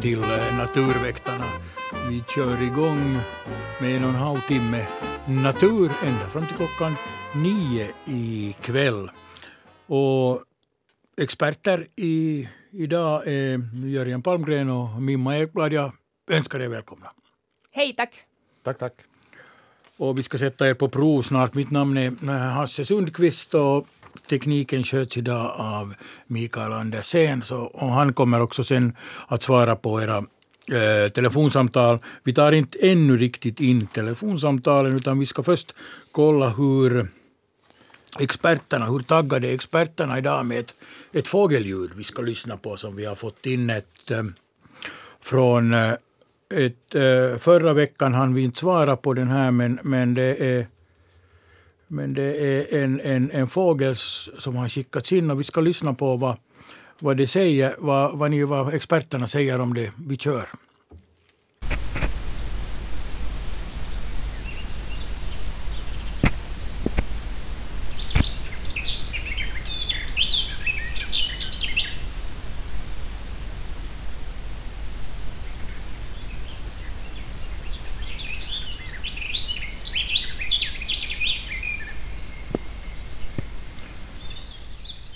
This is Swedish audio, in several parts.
till Naturväktarna. Vi kör igång med en och en halv timme natur ända fram till klockan nio ikväll. Och experter i, idag är Jörgen Palmgren och Mimma Ekblad. Jag önskar er välkomna. Hej, tack. Tack, tack. Och vi ska sätta er på prov snart. Mitt namn är Hasse Sundqvist och tekniken sköts idag av Mikael Andersén. Så, och han kommer också sen att svara på era eh, telefonsamtal. Vi tar inte ännu riktigt in telefonsamtalen utan vi ska först kolla hur experterna, hur taggade är experterna idag med ett, ett fågelljud vi ska lyssna på som vi har fått in ett eh, från eh, ett, eh, förra veckan hann vi inte svara på den här men, men det är men det är en, en, en fågel som har skickats in och vi ska lyssna på vad, vad, det säger, vad, vad, ni, vad experterna säger om det vi kör.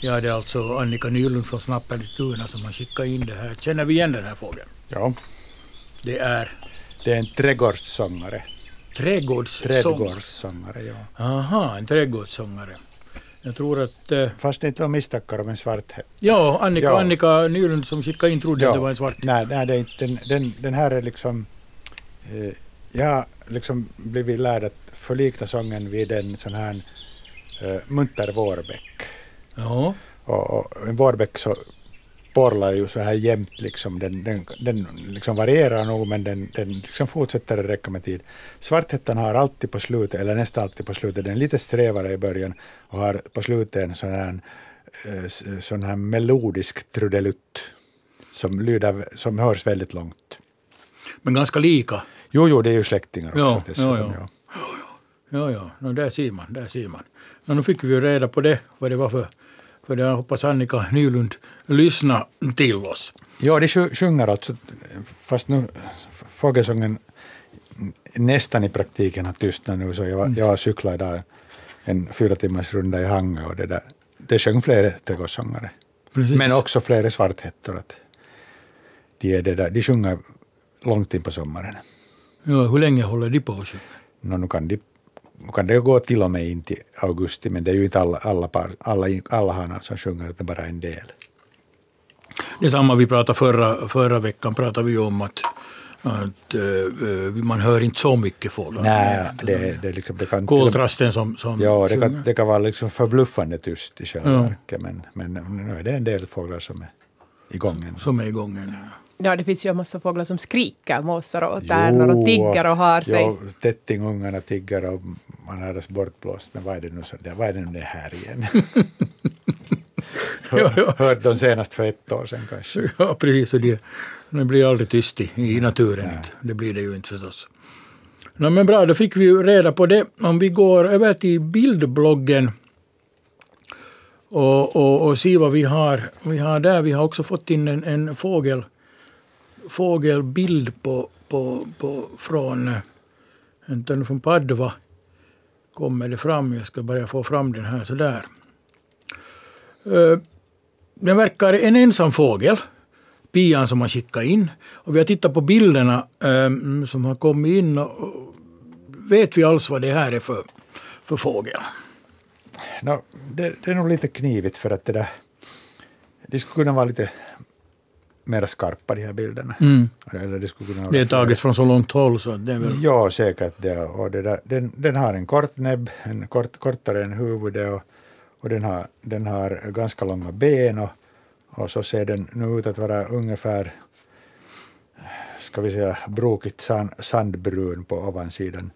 Ja, det är alltså Annika Nylund från Snappelituna som har skickat in det här. Känner vi igen den här fågeln? Ja, Det är det är en trädgårdssångare. trädgårdssång. Trädgårdssångare, ja. Aha, en trädgårdssångare. Jag tror att... Eh, Fast det inte var misstankar om en svarthet. ja, Annika, Ja. Annika Nylund som skickade in trodde Ja. att det var en svart. Nej, nej det är inte, den, den, den här är liksom... Eh, jag har liksom blivit lärd att förlikna sången vid en sån här eh, munter vårbäck. Ja. Och, och en vårbäck så porlar ju så här jämnt liksom. Den, den, den liksom varierar nog men den, den liksom fortsätter att räcka med tid. Svarthättan har alltid på slutet, eller nästan alltid på slutet, den är lite strävare i början och har på slutet en sån här, eh, sån här melodisk trudelutt som, lyder, som hörs väldigt långt. Men ganska lika. Jo, jo, det är ju släktingar också. Ja, dessutom, ja, ja. Ja, ja, no, där ser man. Där ser man. No, nu fick vi ju reda på det, vad det var för... För jag hoppas Annika Nylund lyssnar till oss. Ja, de sju- sjunger alltså, fast nu fågelsången nästan i praktiken har tystnat nu, så jag, var- jag cyklat idag en fyra timmars runda i Hangö och det, där, det sjöng flera trädgårdssångare. Precis. Men också flera svarthättor. Att de, är det där, de sjunger långt in på sommaren. Ja, hur länge håller de på att sjunga? Nå, nu, kan de, nu kan det gå till och med in till augusti, men det är ju inte alla, alla, par, alla, alla hanar som sjunger, utan bara en del. Det är samma vi pratade förra, förra veckan pratade vi om att, att eh, man hör inte så mycket fåglar. Nej, det, det, är liksom, det kan Koltrasten som, som Ja, det kan, det kan vara liksom förbluffande tyst i själva Ja. verket, men, men nu är det en del fåglar som är igång än. som är igång ännu. Ja, det finns ju en massa fåglar som skriker, måsar och tärnor och tiggar och har sig. Jo, tättingungarna tiggar och man har det bortblåst, men vad är det nu, så, vad är det nu det här igen? Ja, ja. Hört dem senast för ett år sedan kanske. Ja, precis. Och det, det blir aldrig tyst i, i naturen. Inte. Det blir det ju inte förstås. No, men bra, då fick vi ju reda på det. Om vi går över till bildbloggen och, och, och ser vad vi har, vi har där. Vi har också fått in en, en fågel, fågelbild på, på, på, från, eh, från Padova. Kommer det fram? Jag ska bara få fram den här sådär. Eh, den verkar en ensam fågel, pian som har skickat in. Och vi har tittat på bilderna eh, som har kommit in. Och, vet vi alls vad det här är för, för fågel? No, det, det är nog lite knivigt för att det där, de skulle kunna vara lite mer skarpa de här bilderna. Mm. Eller det, skulle kunna Det är taget från så långt håll så det är väl... Ja, säkert det. Och det där, den, den har en kort näbb, en kort, kortare än huvudet och, och den, har, den har ganska långa ben och, och så ser den nu ut att vara ungefär ska vi säga brokigt sand, sandbrun på ovansidan.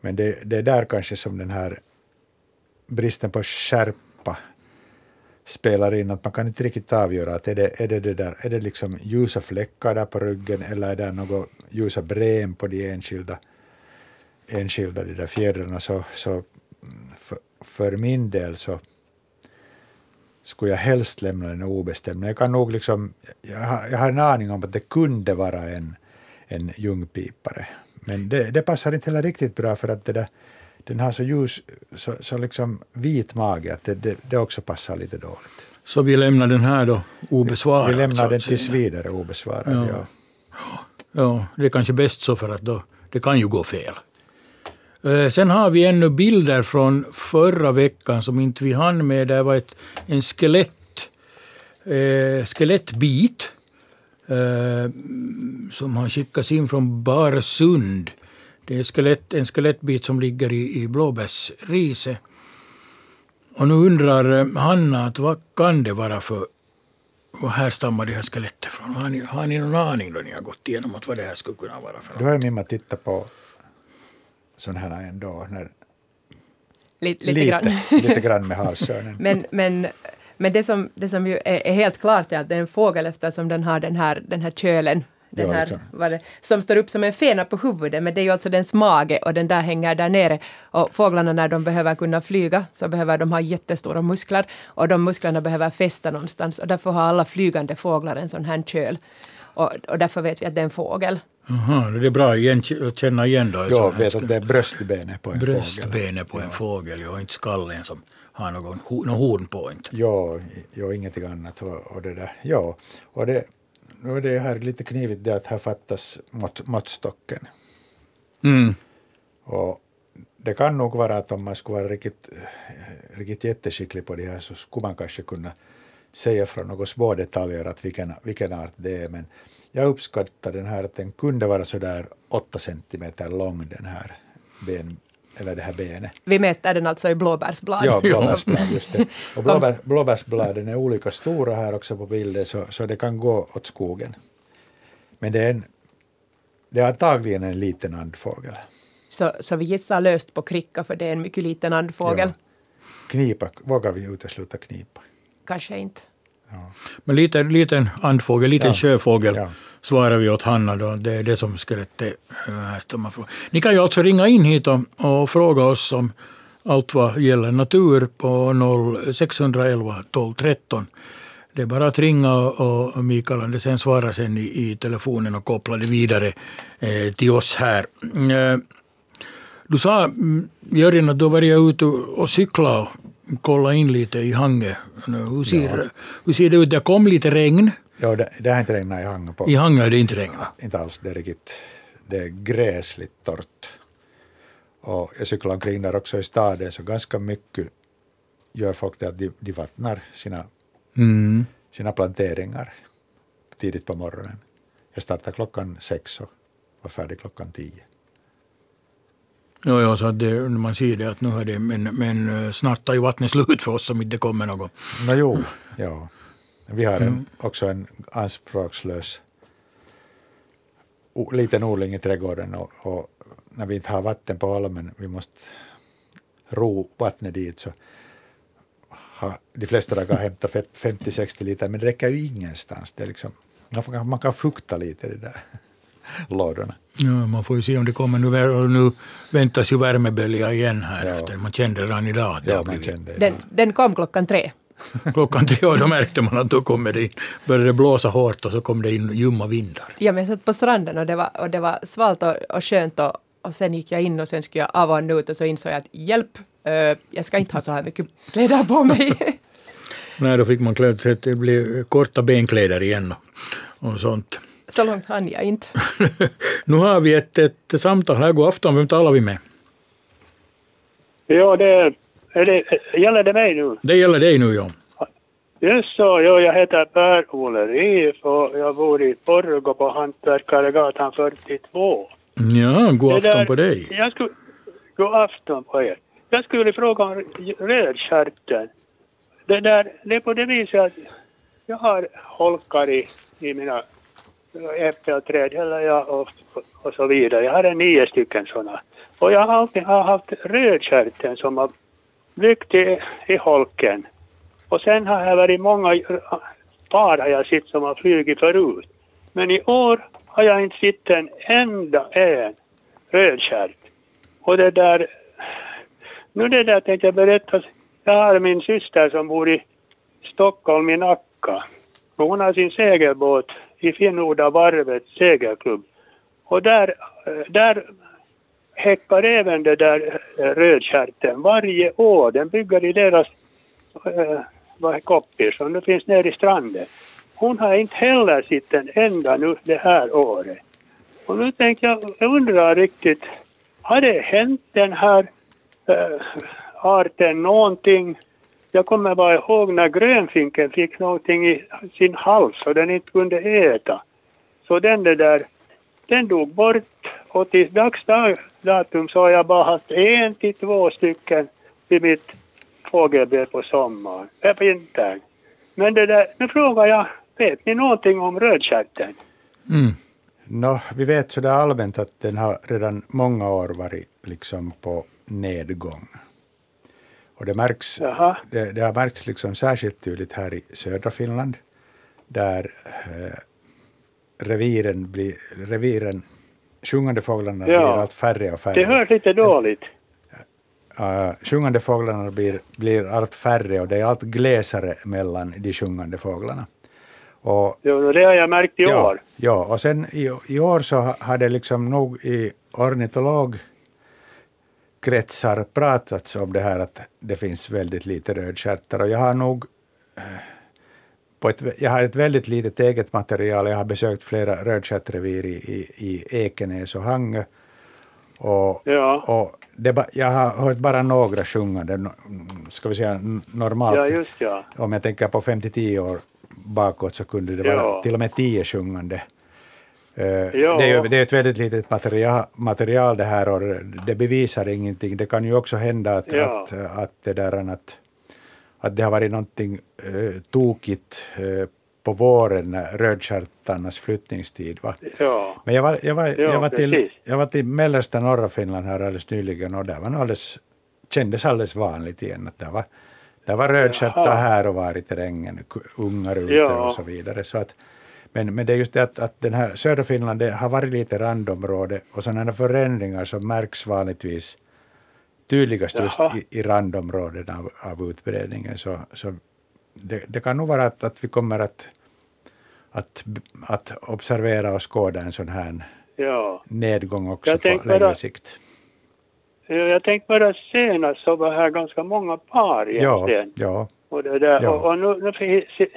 Men det, det är där kanske som den här bristen på skärpa spelar in, att man kan inte riktigt avgöra att är det, är det, det där, är det liksom ljusa fläckar där på ryggen eller är det något ljusa brem på de enskilda, enskilda de där fjädrarna. Så, så för, för min del så skulle jag helst lämna den obestämd. Men jag kan nog liksom, jag har, jag har en aning om att det kunde vara en, en ljungpipare. Men det, det passar inte heller riktigt bra för att det där, den har så ljus, så, så liksom vit mage att det, det, det också passar lite dåligt. Så vi lämnar den här då obesvarad? Vi lämnar den tills vidare obesvarad. Ja. Ja. Ja, det är kanske bäst så för att då, det kan ju gå fel. Eh, Sen har vi ännu bilder från förra veckan som inte vi hann med. Det var ett, en skelett, eh, skelettbit eh, som har skickats in från Barsund. Det är skelett, en skelettbit som ligger i, i blåbärsriset. Och nu undrar eh, Hanna att vad kan det vara för var härstammar det här skelettet från? Har ni, har ni någon aning då ni har gått igenom att vad det här skulle kunna vara för Då har jag Mimma tittat på sådana här ändå, när, Lite, lite, lite, grann. lite grann med halsörnen. Men, men, men det som, det som ju är, är helt klart är att det är en fågel eftersom den har den här, den här kölen. Den Ja, här, vad det, som står upp som en fena på huvudet, men det är ju alltså dens mage och den där hänger där nere. Och fåglarna när de behöver kunna flyga så behöver de ha jättestora muskler och de musklerna behöver fästa någonstans och därför har alla flygande fåglar en sån här köl. Och, och därför vet vi att det är en fågel. Aha, det är bra igen, att känna igen då. här vet att det är bröstbenet på en fågel. bröstbenet på en fågel, ja, inte skallen som har någon, någon horn på. Inte. Ja, ja, ingenting annat. Och, och det där. Ja, och det, nu är det här lite knivigt det att här fattas mått, måttstocken. Mm. Och det kan nog vara att om man skulle vara riktigt, riktigt jätteskicklig på det här så skulle man kanske kunna säga från några små detaljer att vilken, vilken art det är. Men jag uppskattar den här att den kunde vara så där 8 centimeter lång den här ben, eller det här benet. Vi mäter den alltså i blåbärsblad. Ja, blåbärsblad, just det. Och blåbär, blåbärsbladen är olika stora här också på bilden så, så det kan gå åt skogen. Men det är, en, det är antagligen en liten andfågel. Så, så vi gissar löst på kricka för det är en mycket liten andfågel. Ja. Knipa, vågar vi utesluta knipa? Kanske inte. Men liten, liten andfågel, liten Ja. sjöfågel Ja. svarar vi åt Hanna då. Det är det som skelettet från. Ni kan ju alltså ringa in hit och, och fråga oss om allt vad gäller natur på 0 611 12 13. Det är bara att ringa och, och Mikael Andersen svarar sen i, i telefonen och kopplar det vidare eh, till oss här. Eh, du sa, mm, Jörgen, att du har varit ute och cyklat och kollat in lite i Hange. Hur ser, hur ser det ut? Det kom lite regn. Ja, det, det har inte regnat i Hangö på. I Hange har det inte regnat. Inte alls, det är riktigt, det är gräsligt torrt. Och jag cyklar omkring där också i staden så ganska mycket gör folk det att de, de vattnar sina, Mm. sina planteringar tidigt på morgonen. Jag startade klockan sex och var färdig klockan tio. Ja, ja, så att det, man ser det att nu har det, men, men eh, snart tar ju vattnet slut för oss om inte det kommer något. Nå jo, ja. Vi har en, också en anspråkslös o, liten odling i trädgården och, och när vi inte har vatten på almen, vi måste ro vattnet dit så har de flesta dagar hämtat fe- 50-60 liter men det räcker ju ingenstans. Det är liksom, man, kan fukta lite i de där lådorna. Ja, man får ju se om det kommer. Nu, nu väntas ju värmebölja igen här Ja. efter. Man kände redan idag att det Ja, har blivit kände Den, den kom klockan tre. klockan tre och då märkte man att då kommer det in, började det blåsa hårt och så kom det in ljumma vindar. Ja, men jag satt på stranden och det var, och det var svalt och, och skönt och, och sen gick jag in och sen skulle jag av och ut och så insåg jag att hjälp, eh, jag ska inte ha så här mycket kläder på mig. Nej, då fick man kläder, så att det blev korta benkläder igen och, och sånt. Så långt hann jag inte. nu har vi ett, ett samtal här. God afton, vem talar vi med? Ja, det, är det gäller det mig nu? Det gäller dig nu, ja. Just så, ja, jag heter Per-Olle Rief och jag bor i Porgo på Hantverkaregatan 42. Ja, god Det afton där- på dig. Jag skulle, god afton på er. Jag skulle fråga om rödstjärten. Det, där, det är på det viset att jag har holkar i, i mina äppelträd eller jag, och, och så vidare. Jag hade nio stycken sådana. Och jag har alltid har haft rödstjärten som har byggt i, i holken. Och sen har jag varit många äh, par har jag sett som har flugit förut. Men i år har jag inte sett en enda en rödstjärt. Och det där, nu det där tänkte jag berätta. Jag har min syster som bor i Stockholm i Nacka. Och hon har sin segelbåt i Finnoda varvets segelklubb. Och där, eh, där häckar även det där eh, rödstjärten varje år. Den bygger i deras äh, koppis som nu finns nere i stranden. Hon har inte heller sett en enda nu det här året. Och nu tänker jag, jag undrar riktigt, har det hänt den här äh, arten någonting? Jag kommer bara ihåg när grönfinken fick någonting i sin hals och den inte kunde äta. Så den där, den dog bort och till dags datum så har jag bara haft en till två stycken i mitt fågelbö på sommaren, äh, på vintern. Men det där, nu frågar jag, vet ni någonting om rödstjärten? Mm. No, vi vet sådär allmänt att den har redan många år varit liksom på nedgång. Och det, märks, det, det, har märkts liksom särskilt tydligt här i södra Finland, där eh, reviren, blir, reviren, sjungande fåglarna ja. blir allt färre och färre. Det hörs lite dåligt. Uh, sjungande fåglarna blir, blir allt färre och det är allt glesare mellan de sjungande fåglarna. Och, jo, det har jag märkt i ja, år. Ja, och sen i, i år så har det liksom nog i ornitologkretsar pratats om det här att det finns väldigt lite rödstjärtar och jag har nog eh, på ett, jag har ett väldigt litet eget material. Jag har besökt flera rödstjärtrevir i, i, i Ekenäs och Hangö. Och, ja. och det, jag har hört bara några sjungande, ska vi säga normalt. Ja, just ja. Om jag tänker på 5-10 år bakåt så kunde det vara till och med 10 sjungande. Ja. det, är, det är ett väldigt litet material, material det här och det bevisar ingenting. Det kan ju också hända att, ja. att, att, det, där, att, att det har varit någonting uh, tokigt uh, på våren, rödstjärtarnas flyttningstid. Va? Ja. Men jag var, jag, var, ja, jag, var till, jag var till mellersta norra Finland här alldeles nyligen och där var alldeles, kändes alldeles vanligt igen att det var, det var rödstjärtar här och var i terrängen, ungar ute och så vidare. Så att, men, men det är just det att, att den här södra Finland har varit lite randområde och sådana förändringar som märks vanligtvis tydligast just i, i randområden av, av utbredningen. Så, så det, det, kan nog vara att, att vi kommer att, att, att observera och skåda en sån här ja. nedgång också på längre bara, sikt. Jag tänkte bara senast så var här ganska många par egentligen. Ja, ja. Och, det där, ja. och, och nu, nu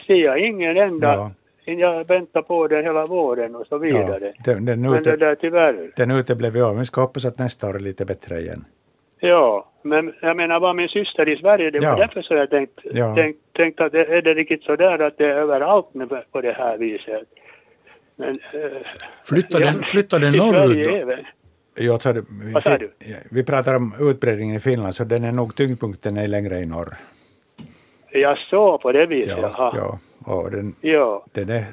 ser jag ingen enda ja. Jag väntar på den hela våren och så vidare. Ja, den, den ute, Men det där tyvärr. Den uteblev men vi ska hoppas att nästa år är lite bättre igen. Ja, men jag menar var min syster i Sverige, det var ja. därför så jag tänkt, ja. tänkt, tänkt att det, är det riktigt sådär att det är överallt på det här viset. Men, äh, flyttar, den, ja, flyttar den norrut då? Ja, så det, Vad sa du? Vi pratar om utbredningen i Finland, så den är nog tyngdpunkten är längre i norr. Jag så på det viset, ja, jaha. Ja, och den, ja. den är...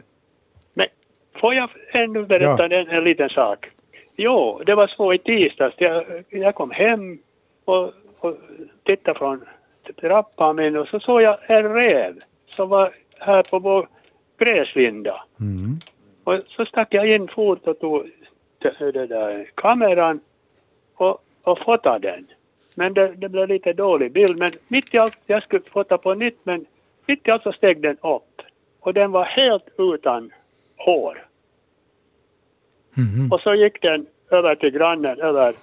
Men får jag ännu berätta ja. en, en liten sak? Jo, det var så i tisdags. Jag, jag kom hem och, och tittade från trappan min och så såg jag en räv som var här på vår gräslinda. Mm. Och så stack jag in fort och tog det där kameran och, och fotade den. Men det, det, blev lite dålig bild. Men mitt i allt, jag skulle fota på nytt, men mitt i allt så steg den upp. Och den var helt utan hår. Mm. Och så gick den över till grannen, över,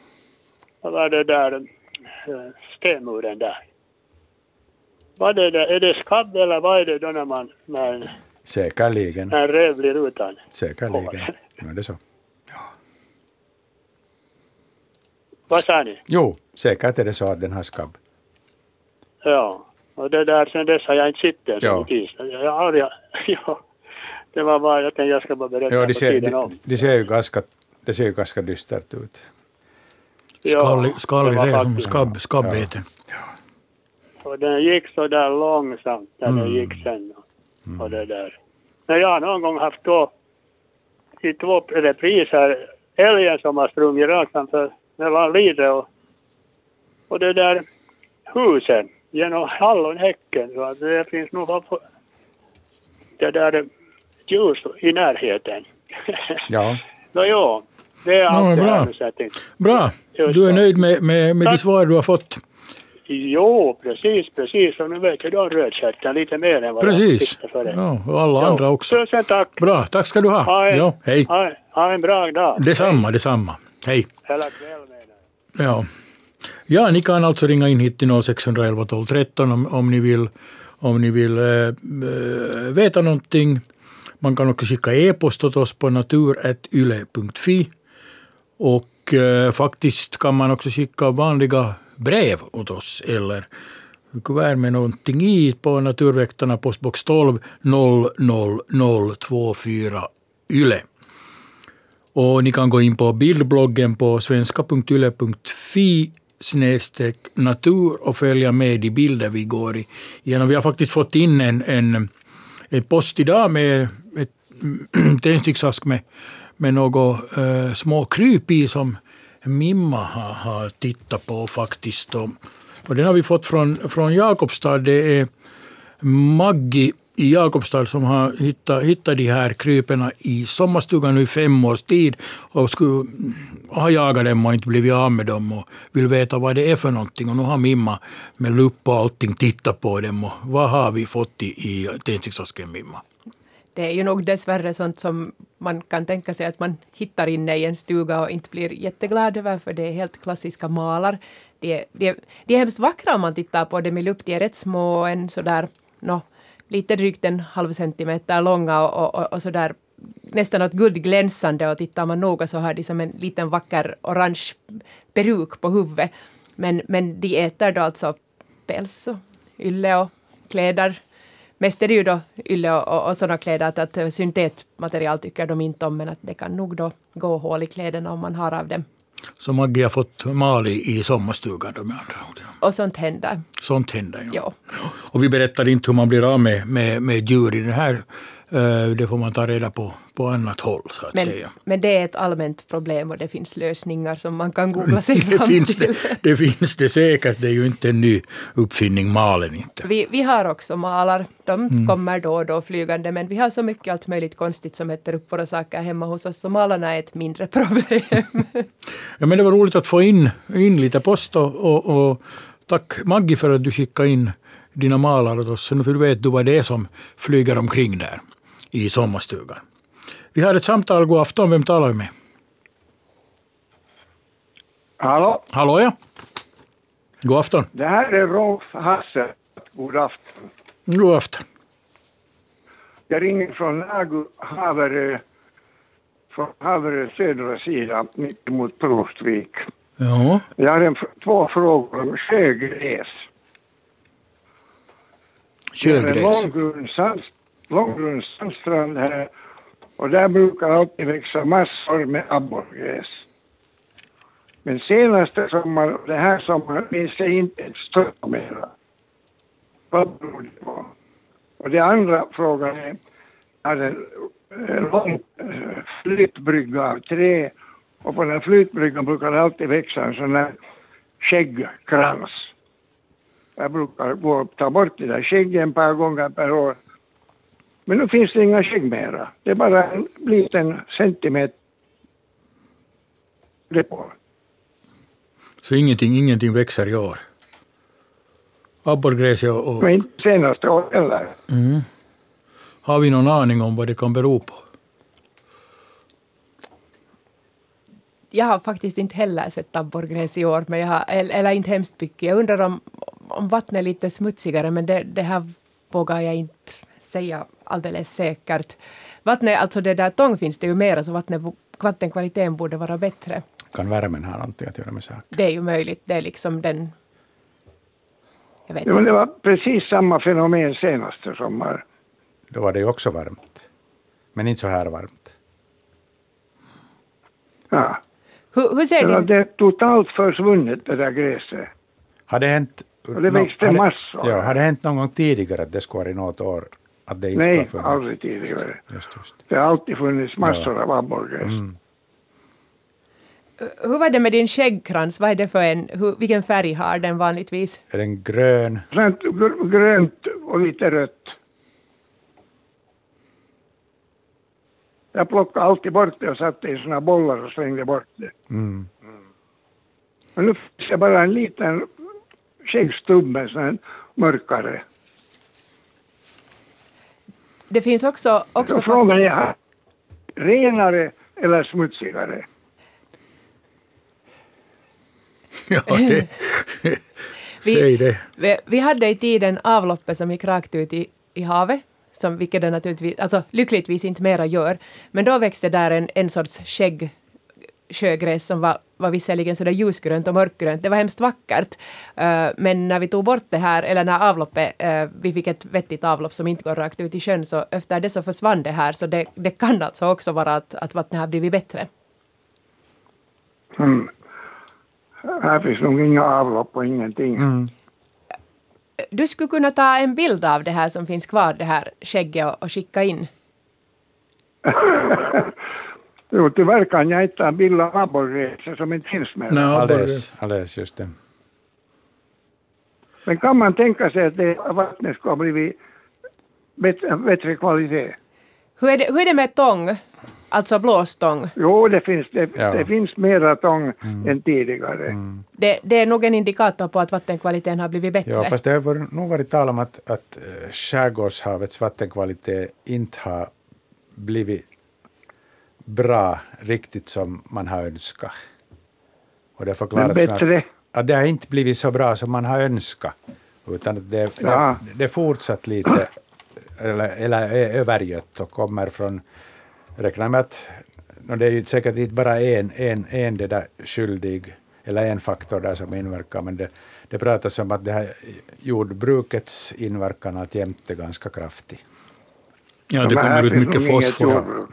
över det där Eh, stenmuren där. Vad är det, är det skabb eller vad är det då när man, när, Säkerligen. när en räv blir utan Säkerligen, nu är det så. Ja. Vad sa ni? Jo, säkert är det så att den har skabb. Ja, och det där sen dess har jag inte sett den. Ja. Jag har aldrig, ja. Det var bara, jag tänkte jag ska bara berätta ja, de ser, de, de ser ju ganska, det ser ju ganska dystert ut. Skallig, skallig räv som skabb, skabbeten. Ja. Och den gick så där långsamt när mm. den gick sen. Och, och det där. Men jag har någon gång haft då i två repriser älgen som har sprungit rakt framför mellan Lidre och, och det där husen genom hallonhäcken. Så det finns nog det där ljus i närheten. Ja. Nå, ja, det är allt no, bra. bra. Du är nöjd med, med, med de svar du har fått? Jo, precis, precis. Och nu vet ju då rödstjärten lite mer än vad jag Precis. visste förut. Ja, och alla Jo. andra också. Tusen tack. Bra, tack ska du ha. Ha en, Ja, hej. Ha, ha en bra dag. Detsamma, detsamma. Hej. Hela kväll menar jag. Ja ja, ni kan alltså ringa in hit till 0611 12 13 om, om ni vill, om ni vill äh, veta någonting. Man kan också skicka e-post åt oss på natur.yle.fi. Och äh, faktiskt kan man också skicka vanliga brev åt oss eller kuvert med någonting i på Naturväktarna postbox 12 00024 YLE. Och ni kan gå in på bildbloggen på svenska.yle.fi snedstreck natur och följa med i bilder vi går i- igenom. Vi har faktiskt fått in en, en, en post idag med ett tändsticksask med, med några uh, små kryp i som Mimma har, har tittat på faktiskt. Och, och den har vi fått från, från Jakobstad. Det är Maggi i Jakobstad som har hittat, hittat de här krypena i sommarstugan nu i fem års tid och skulle ha jagat dem och inte blivit av med dem och vill veta vad det är för någonting. Och nu har Mimma med lupp och allting tittat på dem. Och vad har vi fått i, i tändsticksasken, Mimma? Det är ju nog dessvärre sånt som man kan tänka sig att man hittar inne i en stuga och inte blir jätteglad över, för det är helt klassiska malar. De är, de är, de är hemskt vackra om man tittar på dem i lupp. De är rätt små, en sådär, no, lite drygt en halv centimeter långa och, och, och sådär nästan något guldglänsande och tittar man noga så har de som en liten vacker orange peruk på huvudet. Men, men de äter då alltså päls och ylle och kläder. Mest är det ju då ylle och, och, och sådana kläder att, att syntetmaterial tycker de inte om men att det kan nog då gå hål i kläderna om man har av dem. Så Maggie har fått mal i, sommarstugan då med andra ord. Och sånt händer. Sånt händer. Ja. Ja. Och vi berättar inte hur man blir av med, med, med djur i det här. Eh, Det får man ta reda på på annat håll så att Men, säga. men det är ett allmänt problem och det finns lösningar som man kan googla sig Det fram finns till. det, det finns det säkert. Det är ju inte en ny uppfinning, malen inte. Vi, vi har också malar. De Mm. kommer då och då flygande men vi har så mycket allt möjligt konstigt som äter upp våra saker hemma hos oss så malarna är ett mindre problem. Ja, men det var roligt att få in, in lite post och, och, och tack Maggie för att du skickade in dina malar åt oss. Så nu vet du vad det är som flyger omkring där i sommarstugan. Vi har ett samtal. God afton. Vem talar vi med? Hallå, Hallå ja. God afton. det här är Rolf Hasse. God afton. God afton. Jag ringer från Nagu, Haverö, från Haverö södra sida, mitt emot Prostvik. Ja. Jag har en, två frågor om sjögräs. Det är en Sjögräs långgrund strand här och där brukar alltid växa massor med abborrgräs. Men senaste sommaren och den här sommaren finns det inte ett strö mera. Vad beror det på? Och den andra frågan är, hade en, lång eh, flytbrygga av trä och på den flytbryggan brukar det alltid växa en sån här skäggkrans. Jag brukar gå och ta bort de där skäggen ett par gånger per år. Men nu finns det inga skägg mera. Det är bara en liten centimeter på. Så ingenting, ingenting växer i år. Abborrgräs och, och Men inte senaste året heller. mm. Har vi någon aning om vad det kan bero på? jag har faktiskt inte heller sett abborrgräs i år, men jag har, eller, eller inte hemskt mycket. Jag undrar om, om vattnet är lite smutsigare, men det, det här vågar jag inte säga alldeles säkert. Vattnet, alltså det där tång finns det ju mera, så vattnet, vattenkvaliteten borde vara bättre. Kan värmen ha någonting att göra med saken? Det är ju möjligt. Det är liksom den... Jag vet Ja, men inte. det var precis samma fenomen senaste sommar. Då var det ju också varmt. Men inte så här varmt. Ja. Hur, hur ser Det var din... det totalt försvunnet det där gräset. Har det hänt... Och det växte det- massor. Ja, har det hänt någon gång tidigare att det skulle vara i något år att det inte Nej, aldrig tidigare. Just, just. Det har alltid funnits massor av abborrgräs. Mm. Hur var det med din skäggkrans? Vad är det för en... Hur, vilken färg har den vanligtvis? Är den grön? Sånt gr- grönt och lite rött. Jag plockade alltid bort det och satte i såna bollar och slängde bort det. Mm. Men nu finns det bara en liten skäggstubben, sån här mörkare. Det finns också, också Så frågan faktiskt, är, renare eller smutsigare? Ja, det, säg det. vi, vi hade i tiden avloppet som gick rakt ut i, i havet, som, vilket det naturligtvis, alltså lyckligtvis inte mera gör. Men då växte där en, en sorts skägg, sjögräs som var, var visserligen sådär ljusgrönt och mörkgrönt. Det var hemskt vackert. Eh, men när vi tog bort det här, eller när avloppet, uh, vi fick ett vettigt avlopp som inte går rakt ut i sjön, så efter det så försvann det här. Så det, det kan alltså också vara att, att vattnet har blivit bättre. Mm. Här finns nog inga avlopp och ingenting. Du skulle kunna ta en bild av det här som finns kvar, det här skägget, och, och skicka in. Jo, tyvärr kan jag inte ta en bild av abborrgräset som inte finns med. Nej, Alldeles, alldeles just det. Men kan man tänka sig att det vattnet skulle ha blivit bättre, bättre kvalitet? Hur är det, hur är det med tång? Alltså blåstång? Jo, det finns, det, Ja. det finns mera tång än tidigare. Det, det är nog en indikator på att vattenkvaliteten har blivit bättre. Ja, fast det har varit- nog varit tal om att, att eh, skärgårdshavets vattenkvalitet inte har blivit bra riktigt som man har önskat. Och det Men förklaras med bättre? att, att det har inte blivit så bra som man har önskat. Utan det, Ja. det, det fortsatt lite eller, eller är övergött och kommer från, räknar med att det är ju säkert inte bara en, en, en det där skyldig eller en faktor där som inverkar, men det, det pratas om att det här jordbrukets inverkan alltjämt är ganska kraftig. Ja, det Men kommer ut mycket fosfor.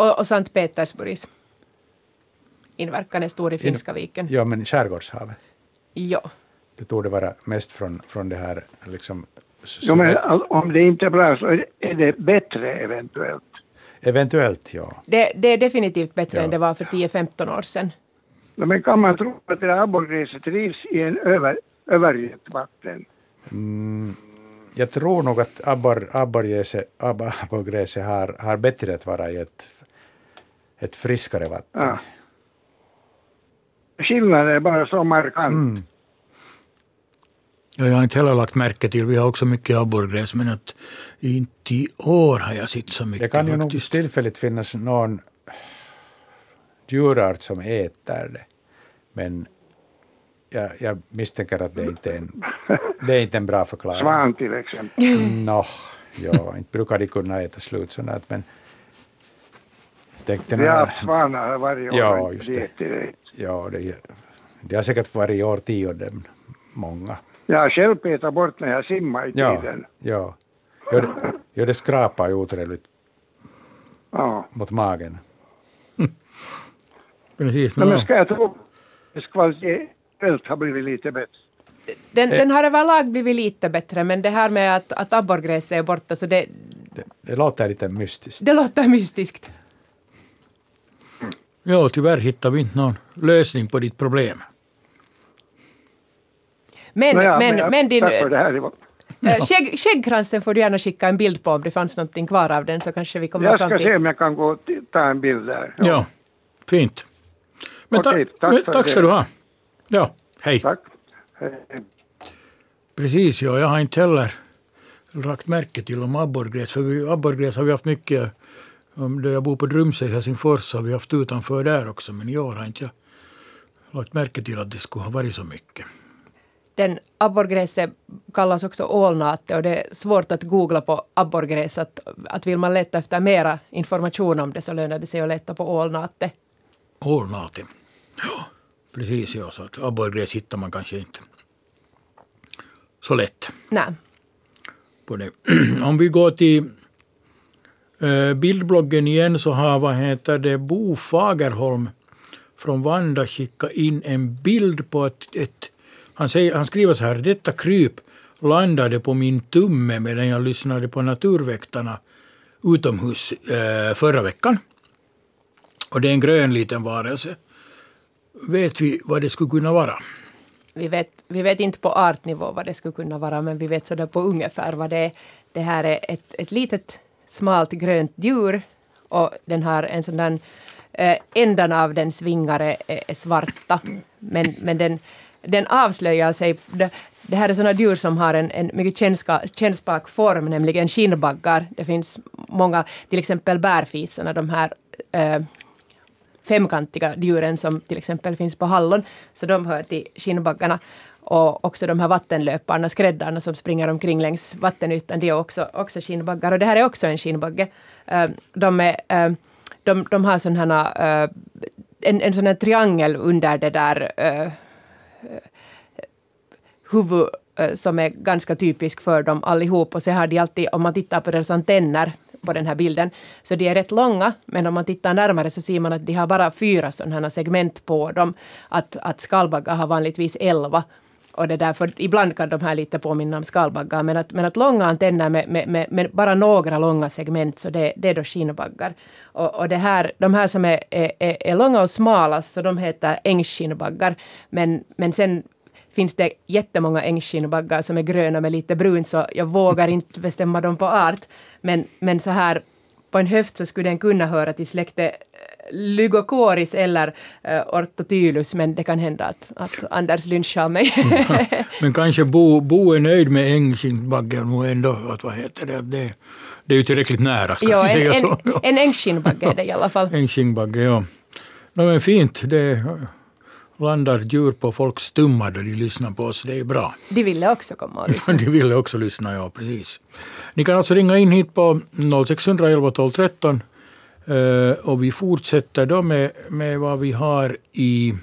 Och, och Sankt Petersburgs inverkan är stor i Finska viken. Ja, men skärgårdshavet, Ja. det torde vara mest från, från det här liksom, Jo, men all- om det inte är bra så är- det bättre eventuellt. Eventuellt, ja. Det, det är definitivt bättre Ja. än det var för 10-15 år sedan. Ja, Men kan man tro att det abborrgräset trivs i en över, övergött vatten? Jag tror nog att abbor, abborgräset, ab- abborgräset har, har bättre att vara i ett, ett friskare vatten. Ja. Skillnaden är bara så markant. Ja, jag har inte heller lagt märke till, vi har också mycket abborrgräs, men att inte i år har jag sett så mycket Det kan ju nog tillfälligt finnas någon djurart som äter det. Men jag, jag misstänker att det inte är en, det är inte en bra förklaring. Svan till exempel. Nå, ja, inte brukar de kunna äta slut sånt, men tänkte Vi har haft svanar varje år. Ja, just det. Ja, det, det har säkert varit i årtionden, många. Jag har själv petat bort när jag simmar i Ja, tiden. ja. Ja, det, ja, det skrapar ju otrevligt Ja. mot magen. Precis. Men ska jag tro eventuellt har blivit lite bättre? Den, Eh. den har överlag blivit lite bättre, men det här med att, att abborrgräset är borta, så det, Det, det låter lite mystiskt. det låter mystiskt. Ja, tyvärr hittar vi inte någon lösning på ditt problem. Men, Nåja, men, jag- men din Tack för det här. Ivo. äh, skägg, skäggkransen får du gärna skicka en bild på om det fanns någonting kvar av den, så kanske vi kommer Jag fram ska till... se om jag kan gå och ta en bild där. Ja, fint. Men Okej, ta, tack men tack ska du ha. Ja, hej. Tack. Hej. Precis, ja, jag har inte heller lagt märke till om abborrgräs. För vi, abborrgräs har vi haft mycket, där jag bor på Drumsö i Helsingfors har vi haft utanför där också. Men i år har inte jag lagt märke till att det skulle ha varit så mycket. Den abborrgräset kallas också ålnate och det är svårt att googla på abborrgräs. Att, att vill man leta efter mera information om det så lönar det sig att leta på ålnate. Ålnate. Ja, precis ja, så att abborrgräs hittar man kanske inte så lätt. Nej. Om vi går till Eh, bildbloggen igen så har vad heter det, Bo Fagerholm från Vanda skickat in en bild på ett, ett han, säger, han skriver så här, detta kryp landade på min tumme medan jag lyssnade på Naturväktarna utomhus eh, förra veckan. Och det är en grön liten varelse. Vet vi vad det skulle kunna vara? Vi vet, vi vet inte på artnivå vad det skulle kunna vara, men vi vet sådär på ungefär vad det är. Det här är ett, ett litet smalt grönt djur och den har en sån där, eh, ändarna av den svingare är, är svarta. Men, men den, den avslöjar sig. Det, det här är sådana djur som har en, en mycket kännska, kännspak form, nämligen skinnbaggar. Det finns många, till exempel bärfisarna, de här eh, femkantiga djuren som till exempel finns på hallon, så de hör till skinnbaggarna. Och också de här vattenlöparna, skräddarna som springer omkring längs vattenytan, de är också, också skinnbaggar. Och det här är också en skinnbagge. Eh, de, är, eh, de, de har sån här, eh, en, en sån här triangel under det där huvud som är ganska typisk för dem allihop. Och så har de alltid, om man tittar på deras antenner på den här bilden, så de är rätt långa, men om man tittar närmare så ser man att de har bara fyra sådana här segment på dem. Att, att skalbaggar har vanligtvis elva. Och det där, för ibland kan de här lite påminna om skalbaggar, men att, men att långa antenner med, med, med, med bara några långa segment, så det, det är då skinnbaggar. Och, och det här, de här som är, är, är långa och smala, så de heter ängsskinnbaggar. Men, men sen finns det jättemånga ängsskinnbaggar som är gröna med lite brunt, så jag vågar inte bestämma dem på art. Men, men så här på en höft så skulle den kunna höra till släktet Lygocoris eller uh, Orthotylus, men det kan hända att, att Anders lynchar mig. men kanske Bo, Bo är nöjd med ängsskinnbaggen och ändå, att vad heter det, det, det är ju tillräckligt nära ska ja, en, säga en, så. En ängsskinnbagge är det i alla fall. ängsskinnbagge, ja. No, men fint, det landar djur på folks tummar då de lyssnar på oss. Det är bra. De ville också komma och lyssna. de ville också lyssna, ja precis. Ni kan alltså ringa in hit på 0611 12 13 Eh, och vi fortsätter då med, med vad vi har i,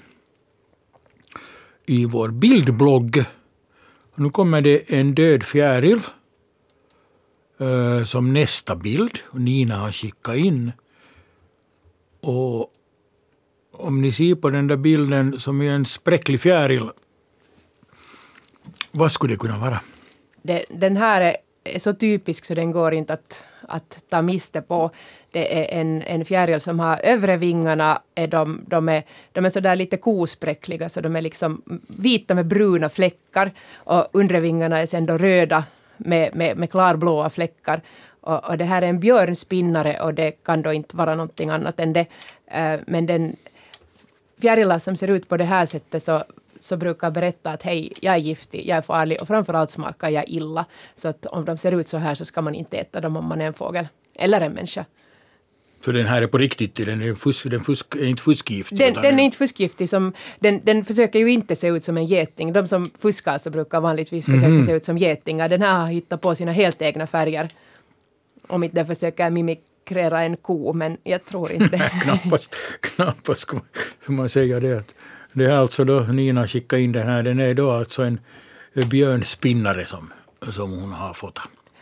i vår bildblogg. Nu kommer det en död fjäril uh, som nästa bild. Nina har skickat in. Och om ni ser på den där bilden som är en spräcklig fjäril, vad skulle det kunna vara? Den här är, är, så typisk så den går inte att, att ta miste på. Det är en, en fjäril som har övre vingarna, är de, de är, de är sådär lite kospräckliga, så de är liksom vita med bruna fläckar. Och undre vingarna är sen då röda med, med, med klarblåa fläckar. Och, och, det här är en björnspinnare och det kan då inte vara någonting annat än det. Eh, men den fjärilar som ser ut på det här sättet så, så brukar berätta att hej, jag är giftig, jag är farlig och framförallt smakar jag illa. Så att om de ser ut så här så ska man inte äta dem om man är en fågel eller en människa. Så den här är på riktigt, den är, fusk, den fusk, är inte fuskgiftig? Den, den är inte fuskgiftig. Som, den, den försöker ju inte se ut som en geting. De som fuskar så brukar vanligtvis försöka mm. se ut som getingar. Den här har hittat på sina helt egna färger. Om inte den försöker mimik kreera en ko, men jag tror inte. knappast, knappast ska man säga det. Det är alltså då Nina skickade in den här, den är då alltså en björnspinnare som, som hon har fått.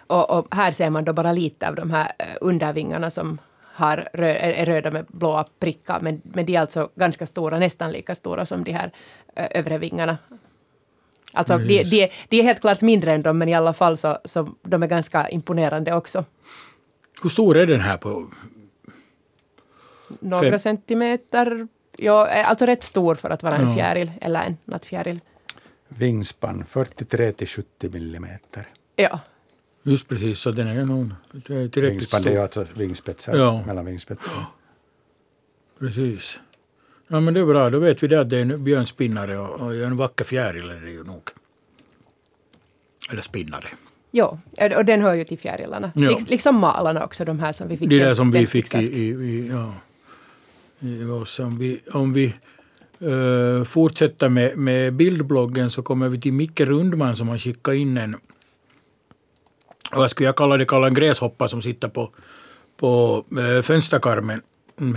Och, och, här ser man då bara lite av de här eh, undervingarna som har är röda med blåa prickar, men, men de är alltså ganska stora, nästan lika stora som de här äh, övre vingarna. Alltså de, de, de, är helt klart mindre än dem, men i alla fall så, så de är ganska imponerande också. Hur stor är den här på? Några Fem. centimeter. Ja, alltså rätt stor för att vara en fjäril eller en nattfjäril. Vingspann 43 till 70 millimeter. Ja. Just precis, så den är nog tillräckligt stor. det är alltså vingspetsar, ja. mellan vingspetsarna. Precis. Ja men det är bra, då vet vi det att det är en björnspinnare och, och en vacker fjäril är det ju nog. Eller spinnare. Ja, och den hör ju till fjärilarna. Ja. Liksom malarna också, de här som vi fick. De där som vi fick i, i, i, ja, i oss. Om vi, om vi uh, fortsätter med, med bildbloggen så kommer vi till Micke Rundman som har skickat in en, vad skulle jag kalla det, kalla en gräshoppa som sitter på, på uh, fönsterkarmen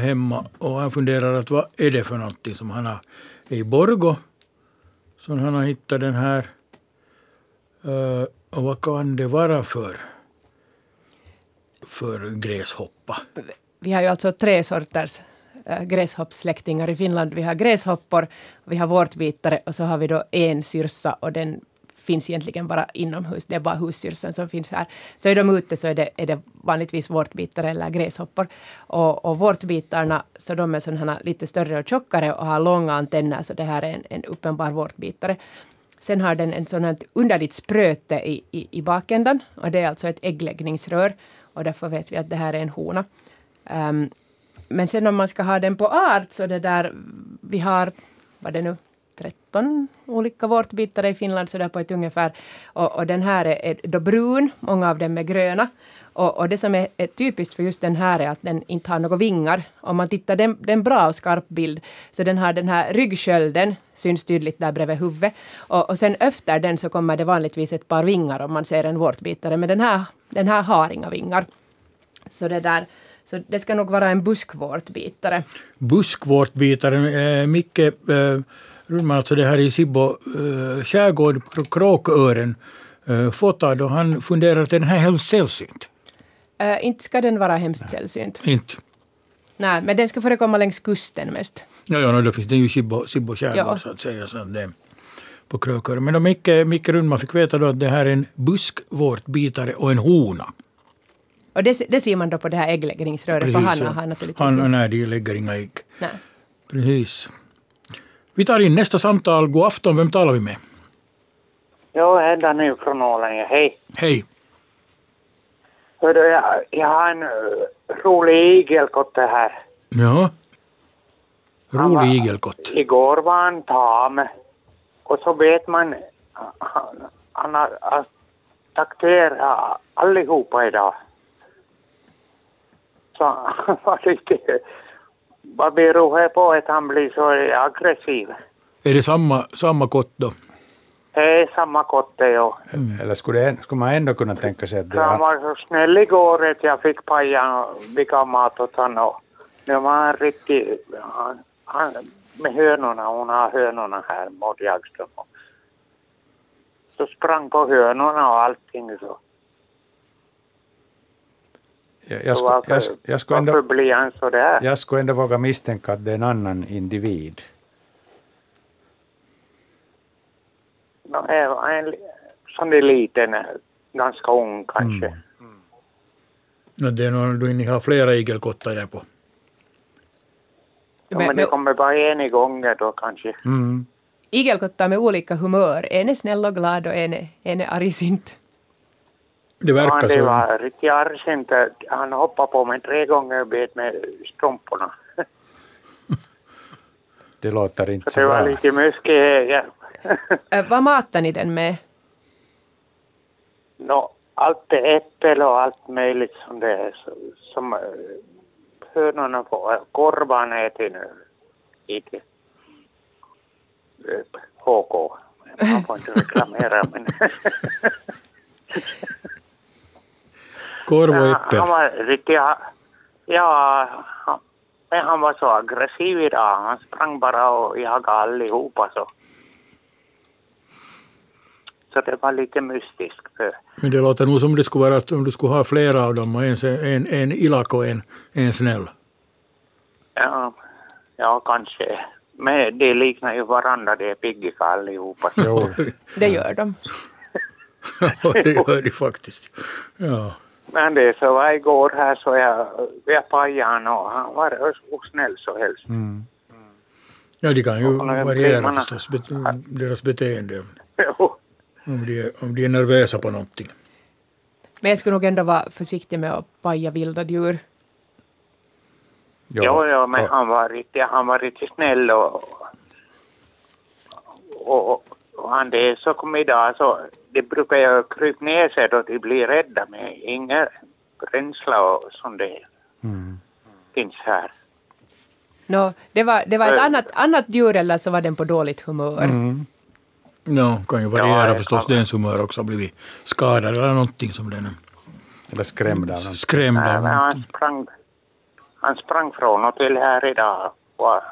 hemma. Och han funderar att vad är det för någonting som han har i Borgo. Så han har hittat den här uh, och vad kan det vara för, för gräshoppa? Vi har ju alltså tre sorters äh, gräshoppssläktingar i Finland. Vi har gräshoppor, vi har vårtbitare och så har vi då en syrsa och den finns egentligen bara inomhus. Det är bara husdjursen som finns här. Så är de ute så är det, är det vanligtvis vårtbitare eller gräshoppor. Och, och vårtbitarna, så de är sådana lite större och tjockare och har långa antenner, så det här är en, en uppenbar vårtbitare. Sen har den en sån här underligt spröte i, i, i bakändan och det är alltså ett äggläggningsrör och därför vet vi att det här är en hona. Um, men sen om man ska ha den på art så det där, vi har, vad det nu, 13 olika vårtbitare i Finland, sådär på ett ungefär. Och, och den här är, är då brun, många av dem är gröna. Och, och det som är, är, typiskt för just den här är att den inte har några vingar. Om man tittar, det är en bra och skarp bild. Så den har den här ryggskölden, syns tydligt där bredvid huvudet. Och, och sen efter den så kommer det vanligtvis ett par vingar om man ser en vårtbitare. Men den här, den här har inga vingar. Så det där så det ska nog vara en buskvårtbitare. Buskvårtbitare, eh, Micke eh, Rundman, alltså det här i Sibbo eh, skärgård, kråkören, eh, fotad och han funderar att den här är helt sällsynt. Uh, inte ska den vara hemskt sällsynt. Inte? Nej, men den ska förekomma längs kusten mest. Ja, ja no, då finns det ju Sibbo, Sibbo skärgård ja. så att säga. Så att det, på Krökör. Men då Micke, Micke Rundman fick veta då att det här är en buskvårtbitare och en hona. Och det, det ser man då på det här äggläggningsröret, för han har naturligtvis han, Nej, de lägger inga ägg. Nej. Precis. Vi tar in nästa samtal. God afton, vem talar vi med? Jo, Hedda nu från Ålänge. Hej. Hej. Hördu, jag, jag har en rolig igelkotte här. Ja. Rolig igelkott. Igår var han tam. Och så vet man, han, han har attackerat allihopa idag. Så han var lite, vad beror det på att han blir så aggressiv? Är det samma, samma kott då? Det är samma kotte, ja. Mm. Eller skulle, det, skulle man ändå kunna tänka sig att det... Han var så snäll igår att jag fick paja vilka mat åt honom. Nu var han riktigt... Han, han, med hönorna, hon har hönorna här, Maud Jagström. Så sprang på hönorna och allting så. Jag, varför, jag, jag, skulle ändå, varför blir han så där? jag skulle ändå våga misstänka att det är en annan individ. No, en sån där liten, ganska ung kanske. Mm. No, det är nog ni har flera igelkottar där på. Ja, men det kommer bara en i gången då kanske. Mm. Igelkottar med olika humör. En är snäll och glad och en en är argsint. Det verkar han, det så. var riktigt argsint. Han hoppade på mig tre gånger och bet med strumporna. Det låter inte Så så det bra. var lite mycket. Ja. Äh, vad matar ni den med? no, allt är äppel och allt möjligt som det är. Som hönorna får. Korvan äter nu. Inte HK. Man får inte reklamera men... Korv och Ja, äppel. Han var riktigt... Ja, han, men han var så aggressiv idag. Han sprang bara och jagade allihopa så. Så det var lite mystiskt. För, Men det låter nog som det skulle vara att om du skulle ha flera av dem och en, en, en ilak och en, en snäll. ja, ja, kanske. Men det liknar ju varandra, det är piggiga allihopa. Så. Jo, Det gör de. det gör de faktiskt. Ja. Men det så var igår här så jag, jag pajade honom och han var osnäll så helst. mm. ja, de kan ju variera förstås, bet, deras beteende. Jo. Om de, är, om de är nervösa på någonting. Men jag skulle nog ändå vara försiktig med att paja vilda djur. Jo, Jo, jo, men och- han var riktigt, han var riktigt snäll och, och, och, och han det är så kom idag så de brukar ju krypa ner sig då de blir rädda men ingen rädsla och sånt det Mm. finns här. No, det var, det var ett annat, annat djur eller så var den på dåligt humör. Mm. Ja, kan ju variera Ja, det förstås. kan- Dens humör också har blivit skadad eller någonting som den Eller skrämd av skrämd av. han sprang, han sprang från och till här idag och var,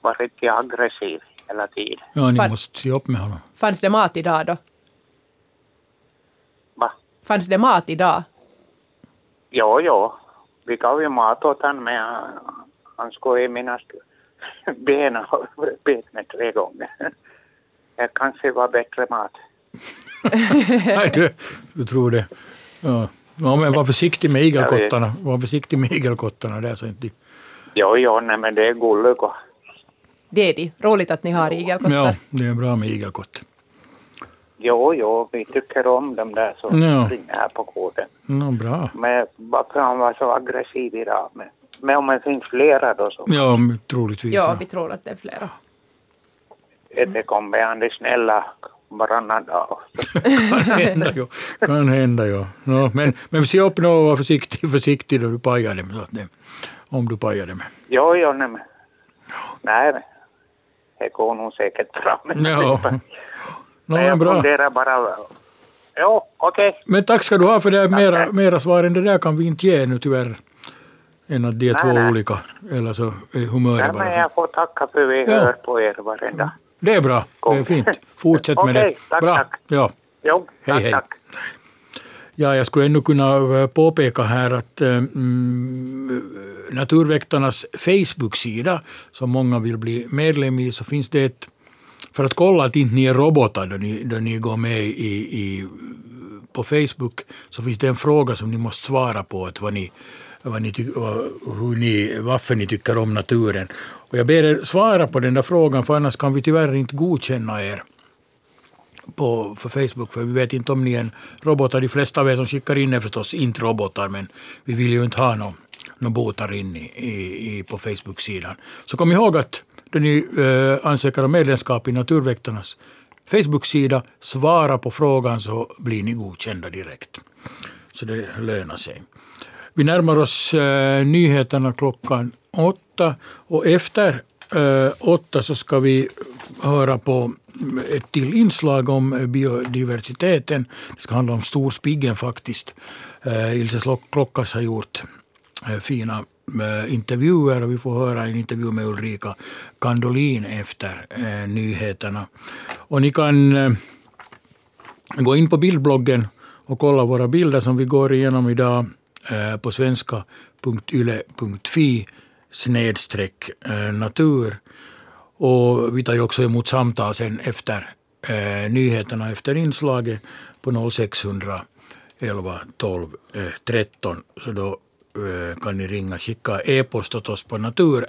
var riktigt aggressiv hela tiden. Ja, ni Fan. måste se upp med honom. Fanns det mat idag då? Fanns det mat idag? Jo, jo. Vi gav ju mat åt honom men han, skulle i mina ben och bet mig tre gånger. Det kanske var bättre mat. Nej, du, du tror det. Ja. ja, men var försiktig med igelkottarna. Var försiktig med igelkottarna där så inte Jo, jo, nej, men det är gulligt. och- Det är de. Roligt att ni har igelkottar. Ja, det är bra med igelkott. Jo, jo, vi tycker om dem där som Ja. springer här på gården. Nå, bra. Men varför han var så aggressiv idag? Men, men om det finns flera då så. Ja, troligtvis. Ja, Ja. vi tror att det är flera. det kommer an de snälla varannan dag. kan hända ju. Kan hända ju. No, men, men se upp nu och var försiktig, försiktig då du pajar dem. Så att det, om du pajar dem. Jo, jo, nej men. Nej. Det går nog säkert bra. Men, Ja. No, men jag bra. funderar bara. Jo, okej. Men tack ska du ha för det. Mera, mera svar än det där kan vi inte ge nu tyvärr. Än att de är Nej, två nej. olika. Eller så är humöret Nej, bara men så. jag får tacka för vi Ja. hör på er varenda. Det är bra. Det är fint. Fortsätt med Okej, det. tack, bra. tack. Ja. Jo, Hej, tack, hej. tack. Ja, jag skulle ännu kunna eh, påpeka här att eh, mm, Naturväktarnas Facebook-sida, som många vill bli medlem i, så finns det ett, för att kolla att inte ni är robotar då ni, då ni går med i, i, på Facebook, så finns det en fråga som ni måste svara på, att vad ni, vad ni, ty, hur ni, varför ni tycker om naturen. Och jag ber er svara på den där frågan, för annars kan vi tyvärr inte godkänna er på, för Facebook, för vi vet inte om ni är en robotar. De flesta av er som skickar in är förstås inte robotar, men vi vill ju inte ha några någon botar in i, i, på Facebook-sidan. Så kom ihåg att då ni eh, ansöker om medlemskap i Naturväktarnas Facebook-sida, svara på frågan så blir ni godkända direkt. Så det lönar sig. Vi närmar oss eh, nyheterna klockan åtta och efter eh, åtta så ska vi höra på ett till inslag om biodiversiteten. Det ska handla om storspiggen faktiskt. Eh, Ilse Klockas har gjort eh, fina eh, intervjuer och vi får höra en intervju med Ulrika Kandolin efter eh, nyheterna. Och ni kan eh, gå in på bildbloggen och kolla våra bilder som vi går igenom idag eh, på svenska.yle.fi snedstreck eh, natur. Och vi tar ju också emot samtal sen efter eh, nyheterna efter inslaget på 0600 11 12 eh, 13. Så då Eh, kan ni ringa, skicka e-post åt oss på natur.yle.fi.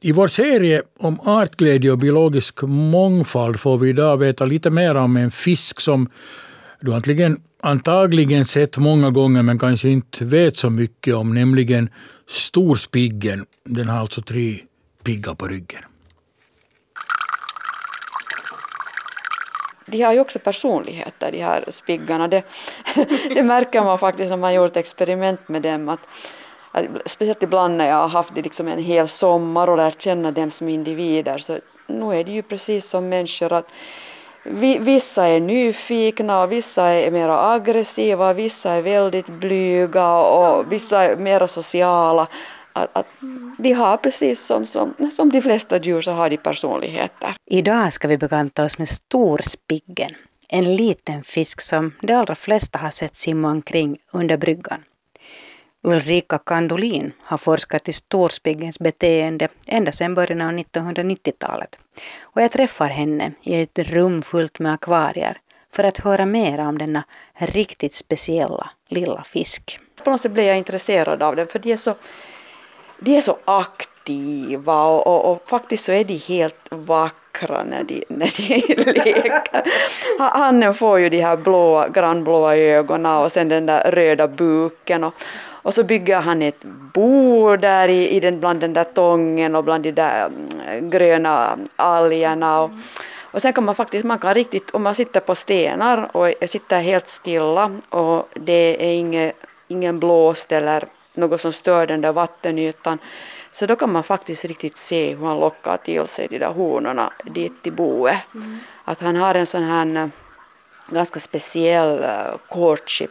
I vår serie om artglädje och biologisk mångfald får vi idag veta lite mer om en fisk som du antagligen, antagligen sett många gånger men kanske inte vet så mycket om, nämligen storspiggen. Den har alltså tre piggar på ryggen. De har ju också personligheter, de här spiggarna. Det, det märker man faktiskt när man gjort experiment med dem. Att, att, speciellt ibland när jag har haft det liksom en hel sommar och lärt känna dem som individer så nu är det ju precis som människor att vi, vissa är nyfikna och vissa är mer aggressiva, vissa är väldigt blyga och vissa är mer sociala. Att, att de har precis som, som, som de flesta djur så har de personligheter. Idag ska vi bekanta oss med storspiggen, en liten fisk som de allra flesta har sett simma omkring under bryggan. Ulrika Kandolin har forskat i storspiggens beteende ända sedan början av 1990-talet. Och jag träffar henne i ett rum fullt med akvarier för att höra mer om denna riktigt speciella lilla fisk. På något sätt blev jag intresserad av den för de är så, de är så aktiva och, och, och faktiskt så är de helt vackra när de, när de leker. Hannen får ju de här blåa, grannblåa ögonen och sen den där röda buken och, och så bygger han ett bo där i, i den, bland den där tången och bland de där mm, gröna algerna. Och, och sen kan man faktiskt, man kan riktigt, om man sitter på stenar och sitter helt stilla och det är inge, ingen blåst eller något som stör den där vattenytan, så då kan man faktiskt riktigt se hur han lockar till sig de där honorna dit till boet. Att han har en sån här eh, ganska speciell eh, courtship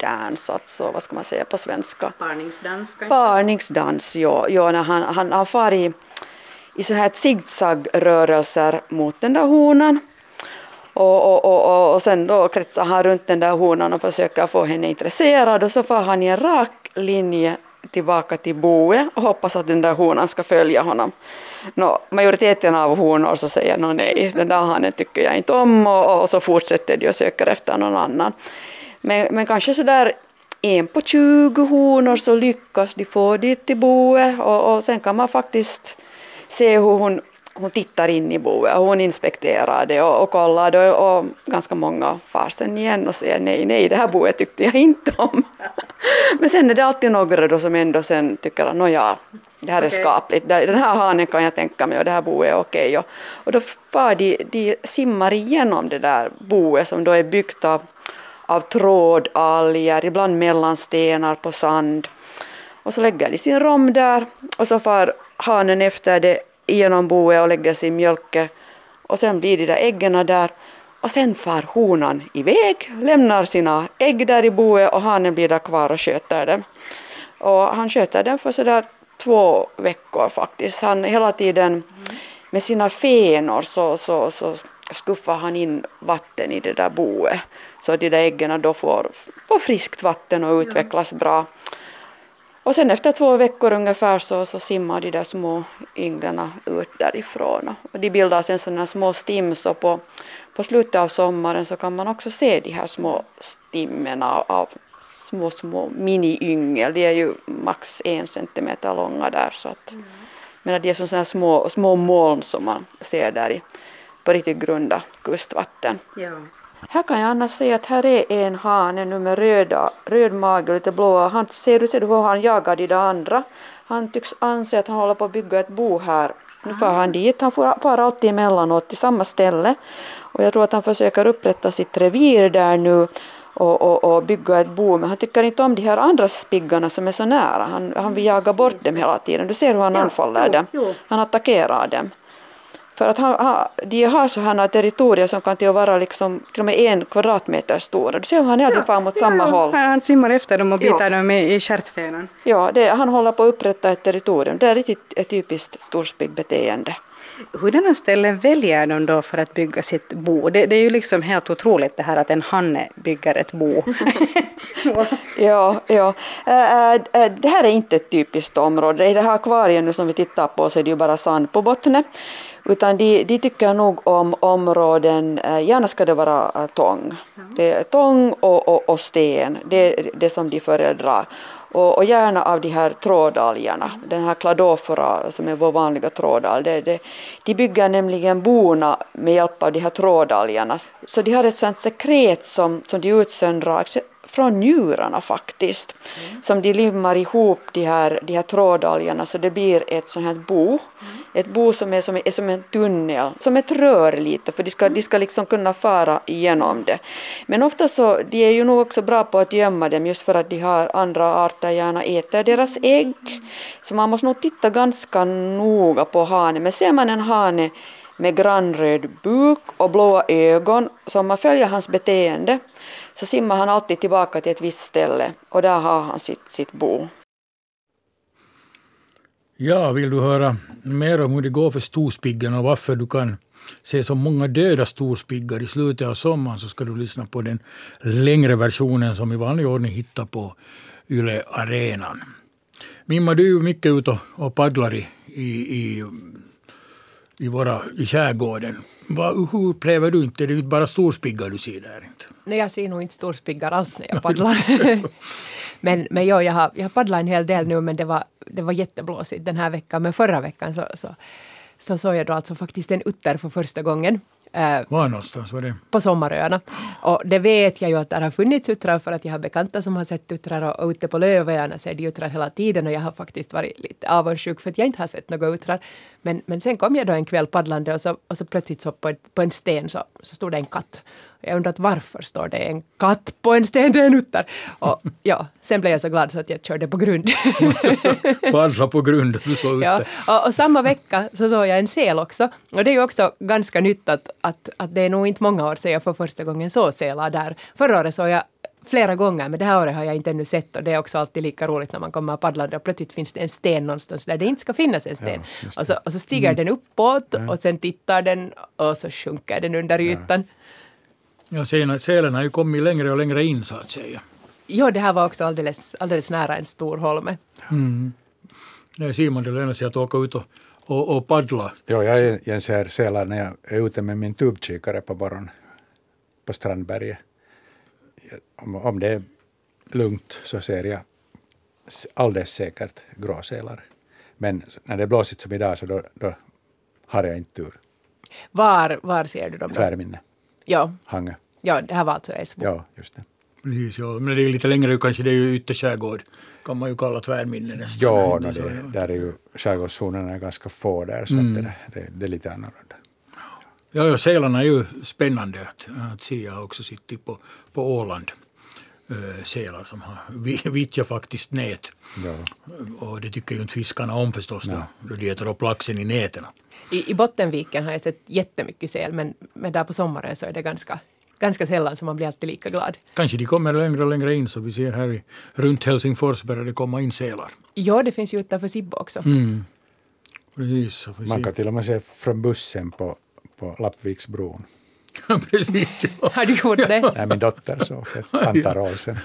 dance, alltså vad ska man säga på svenska? Parningsdans Parningsdans, ja. ja när han, han, han far i, i så här zigzag-rörelser mot den där honan. Och, och, och, och, och sen då kretsar han runt den där honan och försöker få henne intresserad och så far han i en rak linje tillbaka till boet och hoppas att den där honan ska följa honom. Nå, majoriteten av honor så säger no, nej, den där hanen tycker jag inte om och, och så fortsätter de och söker efter någon annan. Men, men kanske sådär en på 20 honor så lyckas de få dit till boet och, och sen kan man faktiskt se hur hon, hon tittar in i boet och hon inspekterar det och, och kollar och, och ganska många far sen igen och säger nej, nej, det här boet tyckte jag inte om. Men sen är det alltid några då som ändå sen tycker att nåja, det här är skapligt, den här hanen kan jag tänka mig och det här boet är okej. Och, och då far de, de simmar igenom det där boet som då är byggt av, av trådalger, ibland mellan stenar på sand. Och så lägger de sin rom där och så far hanen efter det genom boet och lägger sin mjölke och sen blir de där äggen där och sen far honan iväg, lämnar sina ägg där i boet och hanen blir där kvar och sköter dem. Och han sköter den för sådär två veckor faktiskt. Han hela tiden med sina fenor så, så, så skuffar han in vatten i det där boet så de där äggen då får, får friskt vatten och utvecklas bra. Och sen efter två veckor ungefär så, så simmar de där små ynglarna ut därifrån. Och de bildar sen sådana små stims och på, på slutet av sommaren så kan man också se de här små stimmorna av små, små mini-yngel. De är ju max en centimeter långa där. Så att, mm. Men de är sådana små, små moln som man ser där i, på riktigt grunda kustvatten. Ja. Här kan jag annars säga att här är en hane nu med röda, röd mage och lite blåa. Han ser du, ser du hur han jagar de där andra? Han tycks anse att han håller på att bygga ett bo här. Nu far han dit. Han får, far alltid emellanåt till samma ställe. Och jag tror att han försöker upprätta sitt revir där nu och, och, och bygga ett bo. Men han tycker inte om de här andra spiggarna som är så nära. Han, han vill jaga bort dem hela tiden. Du ser hur han ja, anfaller jo, dem. Jo. Han attackerar dem. För att han, han, de har sådana territorier som kan till att vara liksom, till och med en kvadratmeter stora. Du ser hur han är ja, mot ja, samma håll. Han simmar efter dem och biter dem i, i stjärtfenan. Ja, det, han håller på att upprätta ett territorium. Det är riktigt ett typiskt storspiggbeteende. Hurdana ställen väljer de då för att bygga sitt bo? Det, det, är ju liksom helt otroligt det här att en hanne bygger ett bo. ja, ja. Det här är inte ett typiskt område. I det här akvariet som vi tittar på så är det ju bara sand på botten. Utan de, de tycker nog om områden, äh, gärna ska det vara tång. Det är tång och, och, och sten, det är det som de föredrar och, och gärna av de här trådalgerna. Den här kladofora som är vår vanliga trådal. Det, det, de bygger nämligen bona med hjälp av de här trådalgerna. Så de har ett sånt sekret som, som de utsöndrar från njurarna faktiskt. Mm. Som de limmar ihop de här, de här trådalgerna så det blir ett sånt här bo. Mm. Ett bo som är som, är som en tunnel, som ett rör lite för de ska, de ska liksom kunna fara igenom det. Men ofta så, de är ju nog också bra på att gömma dem just för att de har andra arter gärna äter deras ägg. Så man måste nog titta ganska noga på hanen. Men ser man en hane med grannröd buk och blåa ögon, så om man följer hans beteende så simmar han alltid tillbaka till ett visst ställe och där har han sitt, sitt bo. Ja, vill du höra mer om hur det går för storspiggen och varför du kan se så många döda storspiggar i slutet av sommaren så ska du lyssna på den längre versionen som i vanlig ordning hittar på Yle Arenan. Mimma, du är mycket ute och paddlar i, i, i, våra, i skärgården. hur upplever du inte? Det är inte bara storspiggar du ser där. Inte? Nej, jag ser nog inte storspiggar alls när jag paddlar. men men jo, jag, har, jag har paddlat en hel del nu men det var, det var jätteblåsigt den här veckan. Men förra veckan så, så, så såg jag då alltså faktiskt en utter för första gången. Uh, Var någonstans var det? På Sommaröarna. Och det vet jag ju att det har funnits uttrar för att jag har bekanta som har sett uttrar och, och ute på Lövöarna ser de uttrar hela tiden och jag har faktiskt varit lite avundsjuk för att jag inte har sett några uttrar. Men, men sen kom jag då en kväll paddlande och så, och så plötsligt så på, på en sten så, så stod det en katt. Jag undrat varför står det en katt på en sten, det är en utter. Och ja, sen blev jag så glad så att jag körde på grund. Paddla på grund, du såg ja, och, och, samma vecka så såg jag en sel också. Och det är ju också ganska nytt att, att, att det är nog inte många år sedan jag för första gången såg sälar där. Förra året såg jag flera gånger, men det här året har jag inte ännu sett och det är också alltid lika roligt när man kommer paddlande och plötsligt finns det en sten någonstans där det inte ska finnas en sten. Ja, och, så, och så stiger mm. den uppåt mm. och sen tittar den och så sjunker den under ytan. Ja. Ja, sälen har ju kommit längre och längre in så att säga. Jo, det här var också alldeles, alldeles nära en stor holme. Mm. Nej, Simon, det lönar sig att åka ut och, och, och paddla. Jo, jag ser sälar när jag är ute med min tubkikare på morgonen på Strandberget. Om, om det är lugnt så ser jag alldeles säkert gråsälar. Men när det är blåsigt som idag så då, då har jag inte tur. Var, var ser du dem? Tvärminne. Ja. Hangö. Ja, det här var alltså Esbo. Ja, just det. Precis, ja. Men det är lite längre kanske, det är ju ytterskärgård. Kan man ju kalla tvärminne nästan. Ja, no, det, ja. där är ju skärgårdszonerna är ganska få där, så Mm. att det, det, det är lite annorlunda. Ja, ja, sälarna är ju spännande att, att se. Jag har också suttit på, på Åland. Uh, sälar som har vi- vittjat faktiskt nät. Ja. Och det tycker ju inte fiskarna om förstås då, då de äter upp laxen i näten. I, I Bottenviken har jag sett jättemycket säl, men, men där på sommaren så är det ganska, ganska sällan så man blir alltid lika glad. Kanske de kommer längre och längre in så vi ser här i, runt Helsingfors börjar det komma in sälar. Ja, det finns ju utanför Sibbo också. Mm. Precis. Så vi Man kan till och med se från bussen på, på Lappviksbron. Precis, ja. Har du gjort det? När min dotter såg för ett antal år sedan.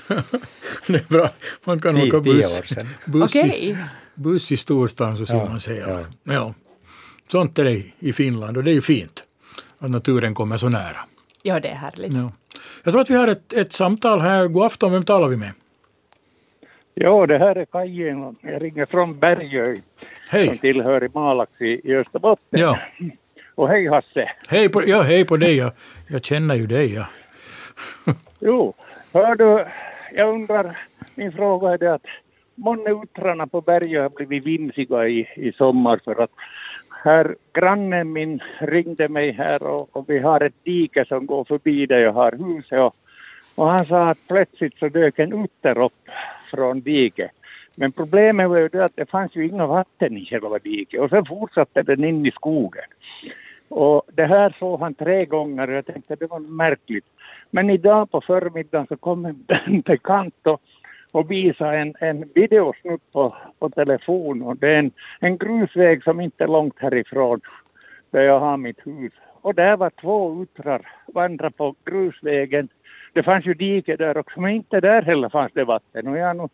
Det är bra. Man kan Tio, åka tio buss, år sedan. buss, Okej. i, buss i storstan så ser Ja, man sälar. ja. Ja. Sånt är det i Finland och det är ju fint att naturen kommer så nära. Ja, det är härligt. Ja. Jag tror att vi har ett, ett samtal här. God afton, vem talar vi med? Ja, det här är Kajen. och Jag ringer från Bergö som Hej! tillhör i Malax i, i Österbotten. Ja. Och hej Hasse! Hej på, ja, hej på dig. Jag, jag känner ju dig. Ja. Jo, hör du, jag undrar, min fråga är det att månne uttrarna på Bergö har blivit vimsiga i, i sommar för att här grannen min ringde mig här och, och vi har ett dike som går förbi där jag har huset och, och han sa att plötsligt så dök en utter upp från diket. Men problemet var ju det att det fanns ju inga vatten i själva diket och sen fortsatte den in i skogen. Och det här såg han tre gånger och jag tänkte det var märkligt. Men idag på förmiddagen så kom en en bekant och, och visa en, en videosnutt på, på telefon och det är en, en grusväg som inte är långt härifrån där jag har mitt hus. Och där var två uttrar vandra på grusvägen. Det fanns ju dike där också men inte där heller fanns det vatten och jag har nog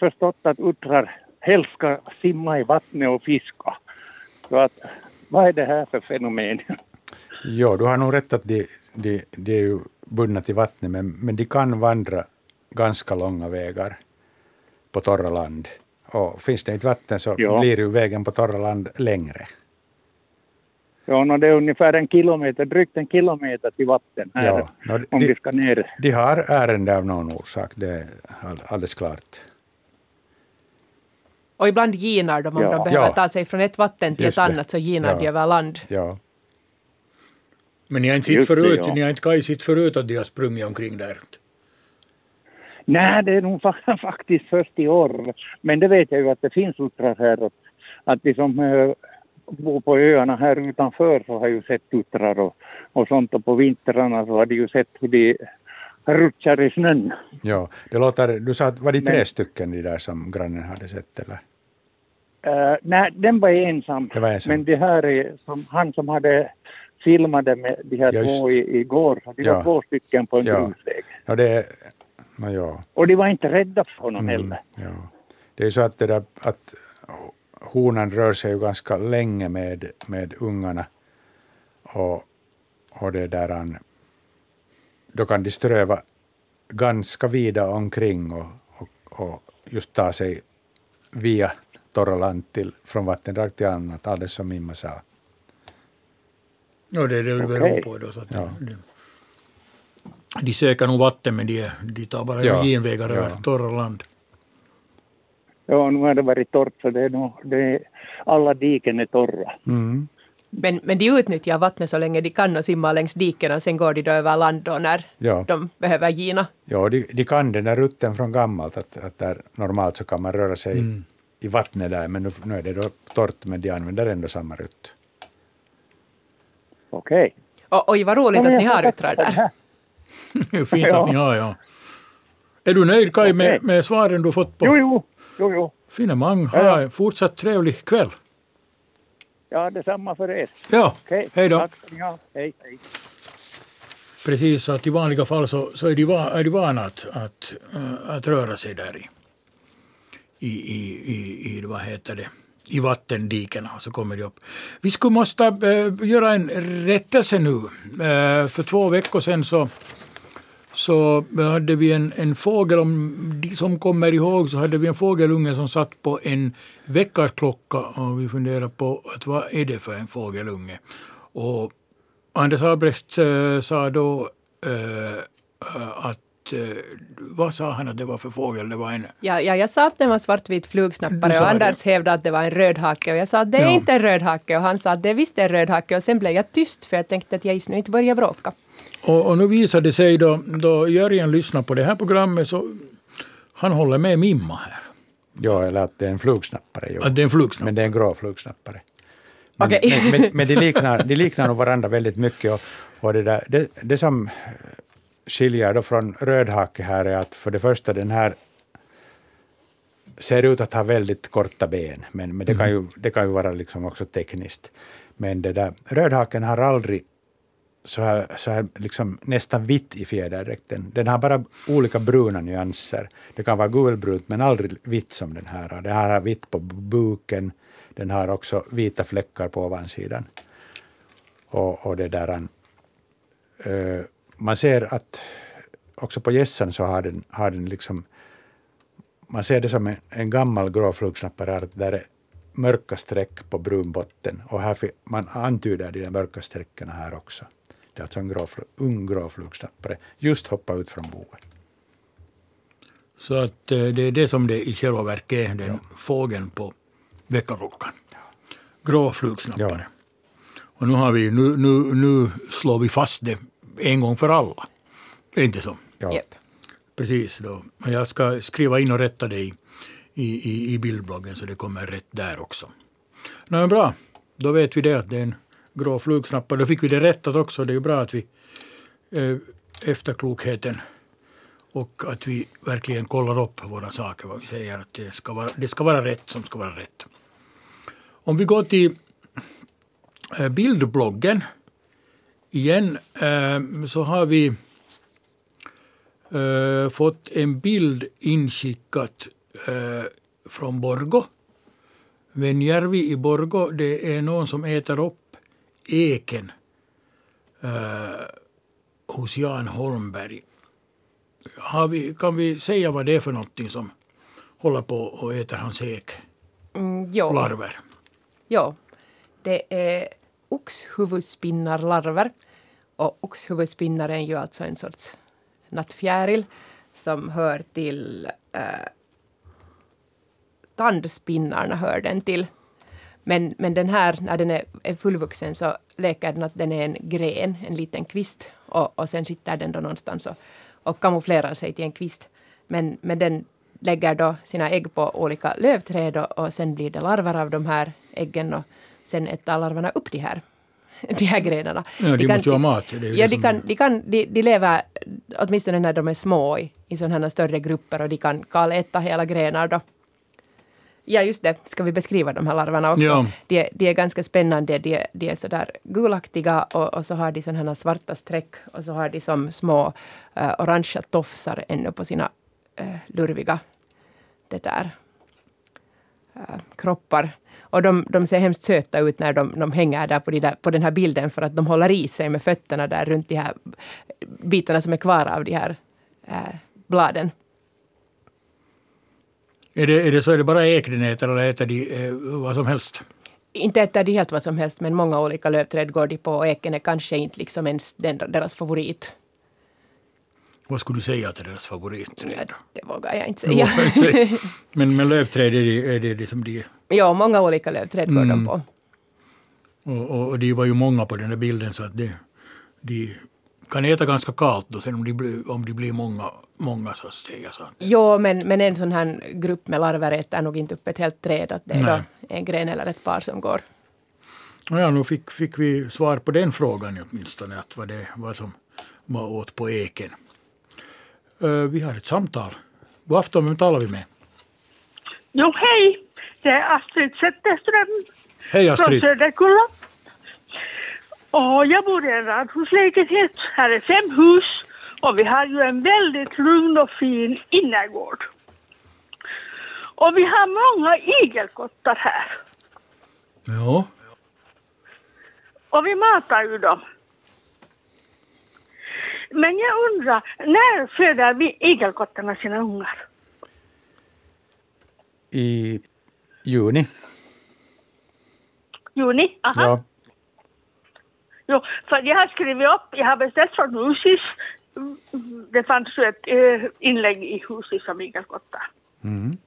förstått att uttrar helst ska simma i vattnet och fiska. Så att vad är det här för fenomen? Jo, du har nog rätt att de, de, de är ju bundna till vattnet, men, men de kan vandra ganska långa vägar på torra land. Och finns det inte vatten så Ja. blir ju vägen på torra land längre. Ja, no, det är ungefär en kilometer, drygt en kilometer till vatten här Ja, no, om de- vi ska ner. De har ärende av någon orsak, det är all, alldeles klart. Och ibland ginar de om Ja. de behöver Ja. ta sig från ett vatten till Just ett det. annat så ginar Ja. de över land. Ja, Men ni har inte sett det, förut, ja. ni har inte Kaj sett förut att de har sprungit omkring där? Nej, det är nog fa- faktiskt först i år. Men det vet jag ju att det finns uttrar här. Att, de som eh, bor på öarna här utanför så har ju sett uttrar och, och sånt. Och på vintrarna så har de ju sett hur de rutschar i snön. ja. Det låter, du sa att var det tre Men- stycken de där som grannen hade sett eller? Eh, nej, den var ensam. Det var ensam. Men det här är som, han som hade filmade med de här Ja, just. två i, igår. så De Ja. var två stycken på en Ja. grusväg. No, det, no, ja. Och de var inte rädda för honom Mm, heller. ja. Det är ju så att, det där, att honan rör sig ju ganska länge med, med ungarna. Och, och det där, han- då kan de ströva ganska vida omkring och, och, och just ta sig via torra land till, från vatten rakt till annat, alldeles som Mimma sa. Ja, det är det det beror på. Då, så att Ja. de, de söker nog vatten men de, de tar bara Ja, genvägar ja. över torra land. Ja, nu har det varit torrt så det är nog, det är, alla diken är torra. Mm. Men, men de utnyttjar vattnet så länge de kan och simmar längs diken och sen går de då över land då när Ja. de behöver gina. Ja, de, de kan den där rutten från gammalt, att, att där normalt så kan man röra sig Mm. i vattnet där, men nu, nu är det då torrt, men de använder ändå samma rutt. Okej. Och, oj, vad roligt att ni har får uttrar tacka för det där. Fint Ja. att ni har, ja. Är du nöjd Kaj med, med svaren du fått på Jo, jo, jo, jo. Finemang? Ja, ja. Ha en fortsatt trevlig kväll. Ja, detsamma för er. Ja, Okej. hej då. Tack ha. Hej, hej. Precis, att i vanliga fall så, så är, de va, är de vana att, att, äh, att röra sig där i, i, i, i, i vad heter det, i vattendikena. Så kommer de upp. Vi skulle måste äh, göra en rättelse nu. Äh, för två veckor sedan så, så hade vi en, en fågel, om de som kommer ihåg så hade vi en fågelunge som satt på en väckarklocka och vi funderade på att vad är det för en fågelunge. Och Anders Albrecht eh, sa då eh, att eh, vad sa han att det var för fågel? Det var en... Ja, ja, jag sa att det var svartvit flugsnappare och Anders det. hävdade att det var en rödhake och jag sa att det är ja. inte en rödhake och han sa att det visst är en rödhake och sen blev jag tyst för jag tänkte att jag nu inte börjar bråka. Och, och nu visade det sig då, då Jörgen lyssnar på det här programmet så han håller med Mimma här. Ja, eller att det är en flugsnappare. Jo. Att det är en flugsnappare. Men det är en grå flugsnappare. Men, okay. men, men, men, de, liknar, de liknar nog varandra väldigt mycket. Och, och det, där, det, det som skiljer då från rödhake här är att för det första den här ser ut att ha väldigt korta ben, men, men det, kan ju, det kan ju vara liksom också tekniskt. Men det där, rödhaken har aldrig så här, så här liksom nästan vitt i fjäderdräkten. Den har bara olika bruna nyanser. Det kan vara gulbrunt men aldrig vitt som den här. Den här har vitt på buken. Den har också vita fläckar på ovansidan. Och, och det där, uh, man ser att också på gässan så har den, har den liksom man ser det som en, en gammal grå flugsnappare, där är mörka streck på brun botten. Och här, man antyder de där mörka strecken här också. Det är alltså en grå, ung grå flugsnappare, just hoppat ut från boet. Så att eh, det är det som det i själva verket är, den ja. fågeln på veckorockan. Ja. Grå flugsnappare. Ja. Och nu, har vi, nu, nu, nu slår vi fast det en gång för alla. Är inte så? Ja. Yep. Precis. Då. Jag ska skriva in och rätta det i, i, i bildbloggen så det kommer rätt där också. Nej, bra, då vet vi det att det är en grå flugsnappar, Då fick vi det rättat också. Det är ju bra att vi eh, efterklokheten och att vi verkligen kollar upp våra saker. Vad vi säger att det ska vara, det ska vara rätt som ska vara rätt. Om vi går till eh, bildbloggen igen eh, så har vi eh, fått en bild inskickat från Borgo. Venjärvi i Borgo, det är någon som äter upp eken uh, hos Jan Holmberg. Vi, kan vi säga vad det är för någonting som håller på och äter hans ek? Mm, jo. Larver. Ja, det är oxhuvudspinnarlarver. Och oxhuvudspinnar är ju alltså en sorts nattfjäril som hör till äh, tandspinnarna hör den till. Men, men den här, när den är, är fullvuxen så leker den att den är en gren, en liten kvist. Och, och sen sitter den då någonstans och, och kamouflerar sig till en kvist. Men, men den lägger då sina ägg på olika lövträd och, och sen blir det larver av de här äggen och sen äter larverna upp de här de här grenarna. Ja, de, de kan, måste ju ha mat. ja, de, kan, de, kan, de, de lever, åtminstone när de är små, i, i sådana här större grupper och de kan kaläta hela grenar då. Ja, just det. Ska vi beskriva de här larverna också? Ja. De, de är ganska spännande. De, de är sådär gulaktiga och, och så har de sådana här svarta streck och så har de som små uh, orangea tofsar ännu på sina uh, lurviga det där, uh, kroppar. Och de, de ser hemskt söta ut när de, de hänger där på, de där på den här bilden för att de håller i sig med fötterna där runt de här bitarna som är kvar av de här äh, bladen. Är det, är det så är det bara ek den äter eller äter de eh, vad som helst? Inte äter de helt vad som helst men många olika lövträd går de på och eken är kanske inte liksom ens den, deras favorit. Vad skulle du säga att är deras favoritträd? Ja, det vågar jag inte säga. men, men lövträd är det, är det, det som de... Ja, många olika lövträd går mm. de på. Och, och, och de var ju många på den där bilden så att de, de kan äta ganska kallt då sen om de blir, om de blir många, många så att säga. Så. Jo, men, men en sån här grupp med larver äter nog inte upp ett helt träd. Att det är då en gren eller ett par som går. Ja, nu fick, fick vi svar på den frågan åtminstone, att vad det var som var åt på eken. Uh, vi har ett samtal. God afton, vem talar vi med? Jo, hej. Det är Astrid Zetterström. Hej Astrid. Från Söderkulla. Och jag bor i en radhuslägenhet. Här är fem hus. Och vi har ju en väldigt lugn och fin innergård. Och vi har många igelkottar här. Ja. Och vi matar ju dem. Men jag undrar, när föder vi igelkottarna sina ungar? I juni. Juni? Aha. Ja. Jo, för jag har skrivit upp, jag har beställt från Husis det fanns ju ett eh, inlägg i huset som igelkottar. Mm.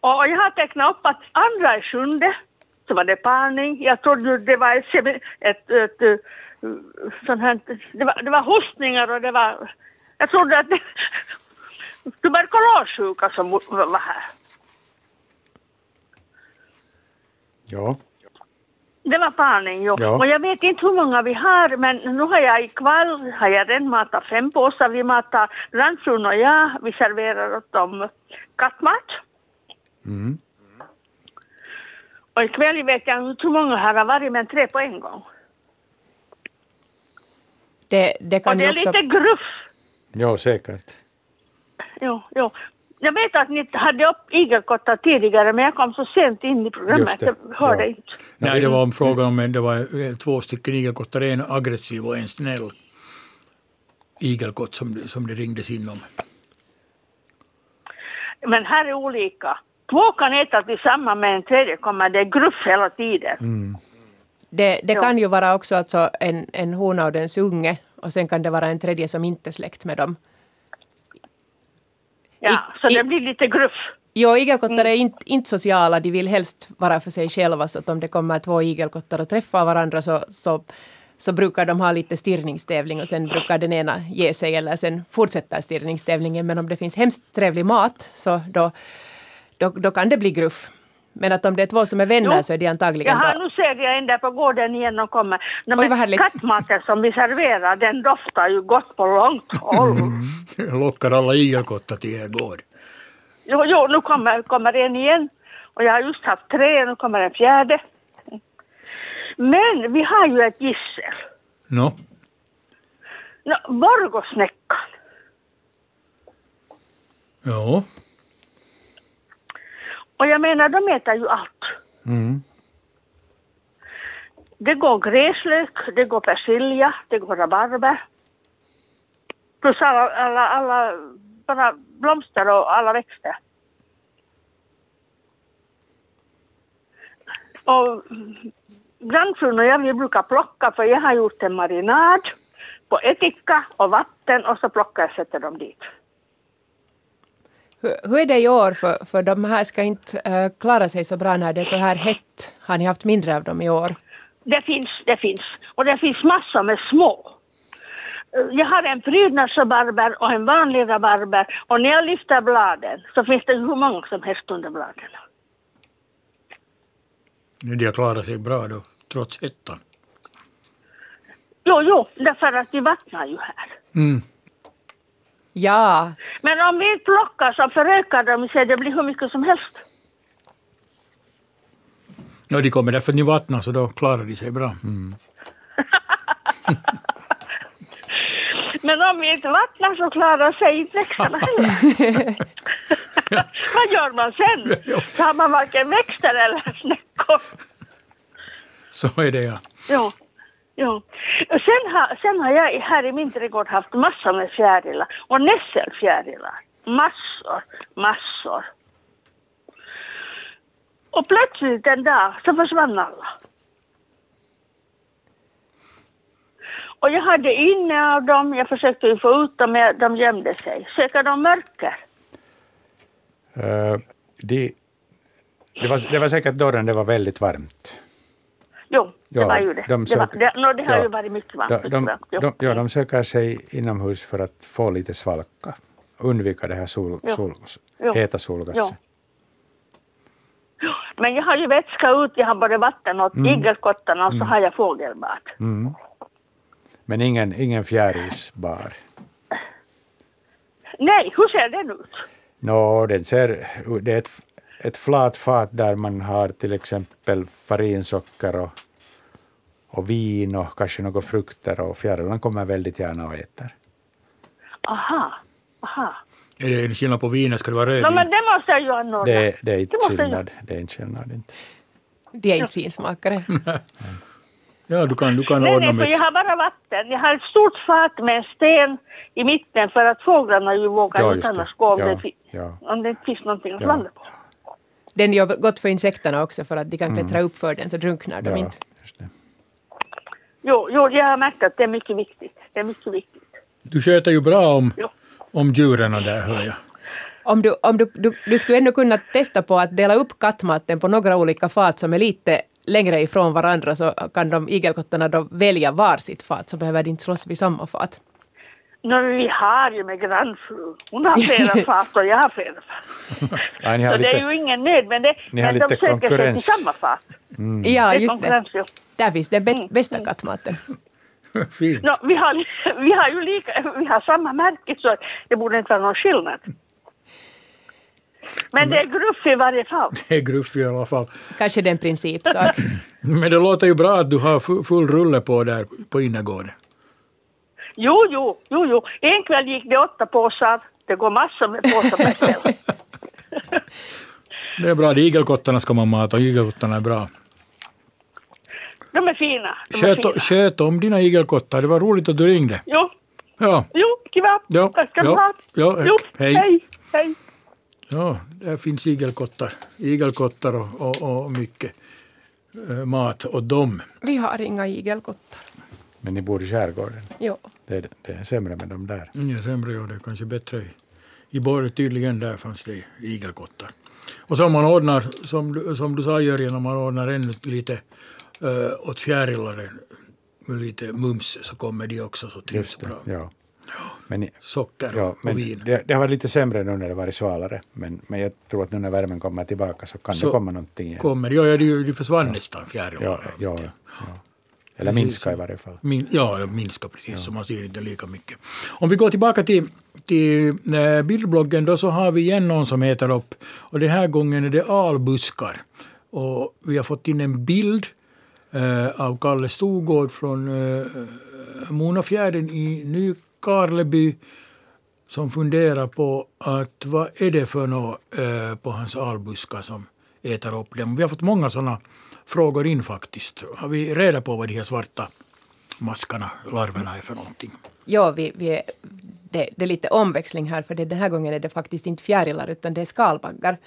Och jag har tecknat upp att andra i sjunde så var det parning. Jag trodde det var ett, ett, ett, ett sånt här, det var, det var hostningar och det var, jag trodde att det tuberkulossjuka som var här. Ja. Det var parning, jo. Ja. Och jag vet inte hur många vi har, men nu har jag ikväll har jag redan matat fem påsar. Vi matar, grannfrun och jag, vi serverar åt dem kattmat. Mm. Och ikväll vet jag inte hur många här har varit, men tre på en gång. Det, det Och kan det ju är också... lite gruff. Jo, säkert. Jo, jo. Jag vet att ni hade upp igelkottar tidigare, men jag kom så sent in i programmet. Just det, Jag hörde ja. inte. Nej, det var om frågan om en, det var eh, två stycken igelkottar, en aggressiv och en snäll igelkott som, som det ringdes in om. Men här är olika. Två kan äta tillsammans med en tredje kommer det gruff hela tiden. Mm. Det, det kan ju vara också alltså en, en hona och dens unge och sen kan det vara en tredje som inte är släkt med dem. Ja, I- så i- det blir lite gruff. Jo, igelkottar Mm. är inte, inte sociala, de vill helst vara för sig själva så att om det kommer två igelkottar och träffar varandra så, så, så brukar de ha lite stirrningstävling och sen brukar den ena ge sig eller sen fortsätter stirrningstävlingen. Men om det finns hemskt trevlig mat så då, då, då kan det bli gruff. Men att om det är två som är vänner Jo. så är de antagligen Jaha, då... nu ser jag en där på gården igen och kommer. No, Oj, vad härligt. kattmaten som vi serverar, den doftar ju gott på långt håll. Jag lockar alla igelkottar till er gård. Jo, jo, nu kommer, kommer en igen. Och jag har just haft tre, nu kommer en fjärde. Men vi har ju ett gissel. Nå, No, Borgosnäckan. ja. Och jag menar, de äter ju allt. Mm. Det går gräslök, det går persilja, det går rabarber. Plus alla, alla, alla bara blomster och alla växter. Och grannfrun och jag vi brukar plocka för jag har gjort en marinad på ättika och vatten och så plockar jag och sätter dem dit. Hur, hur är det i år? För, för de här ska inte eh, klara sig så bra när det är så här hett. Har ni haft mindre av dem i år? Det finns, det finns. Och det finns massor med små. Jag har en prydnadsrabarber och en vanlig rabarber. Och när jag lyfter bladen så finns det hur många som helst under bladen. De har klarat sig bra då, trots hettan. Jo, jo, därför att de vattnar ju här. Mm. Ja, Men om vi inte plockar så förökar de sig, det blir hur mycket som helst. Ja, de kommer därför ni vattnar, så då klarar de sig bra. Men om vi inte vattnar så klarar sig inte växterna heller. Vad gör man sen? Så har man varken växter eller snäckor. Så är det ja. Jo jo. Sen, har, sen har jag här i min trädgård haft massor med fjärilar. Och nässelfjärilar. Massor, massor. Och plötsligt en dag så försvann alla. Och jag hade inne av dem, jag försökte ju få ut dem, men de gömde sig. Söker de mörker? Uh, det, det, var, det var säkert då det var väldigt varmt. Jo, det var ju det. de det, var, sök- det, no, det har ja. ju varit mycket varmt. De, de, de, ja, de söker sig inomhus för att få lite svalka. Undvika det här sol, Jo. sol, Jo. heta solgasset. Men jag har ju vätska ut, jag har både vatten åt Mm. igelkottarna och så har jag fågelbad. Mm. Men ingen, ingen fjärilsbar. Nej, hur ser den ut? Nå, den ser, det är ett, ett flat fat där man har till exempel farinsocker och, och vin och kanske några frukter och fjärilarna kommer väldigt gärna och äter. Aha, aha. Är det en skillnad på vinet? Ska det vara No, rödvin? men det måste jag ju anordna. Det, det är inte Det måste jag skillnad. Det är inte skillnad. Inte. de är inte finsmakare. Ja, du kan, du kan Nej, ordna nej, med... jag har bara vatten. Jag har ett stort fat med en sten i mitten för att fåglarna ju vågar Ja, inte annars gå om, Ja, det, ja. om det inte finns någonting att Ja. landa på. Den gör gott för insekterna också för att de kan klättra upp för den så drunknar de Mm. Ja, inte. just det. Jo, jo, jag har märkt att det är mycket viktigt. Det är mycket viktigt. Du sköter ju bra om, om djuren där, hör jag. Om du, om du, du, du skulle ändå kunna testa på att dela upp kattmaten på några olika fat som är lite längre ifrån varandra så kan de igelkottarna då välja var sitt fat så behöver de inte slåss vid samma fat. No, vi har ju med grannfrun. Hon har flera fat och jag har flera fat. Ja, Så det är lite, ju ingen nöd med det. Ni har men de lite söker sig till konkurrens. samma fat. Ja, Det är just det. konkurrens, ja. Där finns den bä- bästa kattmaten. Fint. No, vi, har, vi har ju lika, vi har samma märke så det borde inte vara någon skillnad. Men det är gruff i varje fall. Det är gruff i alla fall. Kanske det är en principsak. Men det låter ju bra att du har fu- full rulle på där på innergården. Jo, jo, jo, jo. En kväll gick det åtta påsar. Det går massor med påsar per kväll. Det är bra, de igelkottarna ska man mata, igelkottarna är bra. De är fina. De är Sköt, fina. sköt om dina igelkottar, det var roligt att du ringde. Jo, Ja, jo, kiva. Ja, Tack ska du ja, ha. ja, jo, hej. hej. hej. ja där finns igelkottar. Igelkottar och, och, och mycket eh, mat åt dem. Vi har inga igelkottar. men ni bor i skärgården. Jo. Det, är- det är sämre med dem där. Ja, sämre och det är kanske bättre. i- I Borg tydligen där fanns det igelkottar. Och så om man ordnar, som, du- som du sa Jörgen, om man ordnar ännu lite uh, åt fjärilare med lite mums så kommer de också så trivs det. bra. Ja. Men, Socker ja, och men vin. det, det har varit lite sämre nu när det varit svalare. Men, men jag tror att nu när värmen kommer tillbaka så kan Så det komma någonting igen. Kommer, ja, ja, de, de försvann nästan fjärilar. Ja, ja, ja. Eller Precis. minska i varje fall. Min, ja, minska precis, så man ser inte lika mycket. Om vi går tillbaka till, till eh, bildbloggen då så har vi igen någon som heter upp och den här gången är det albuskar. Och vi har fått in en bild eh, av Kalle Stogård från eh, Monafjärden i Nykarleby som funderar på att vad är det för något eh, på hans albuskar som äter upp dem. Vi har fått många sådana frågor in faktiskt. Har vi reda på vad de här svarta maskarna, larverna är för någonting? Ja, vi, vi är, det, det är lite omväxling här för det, den här gången är det faktiskt inte fjärilar utan det är skalbaggar.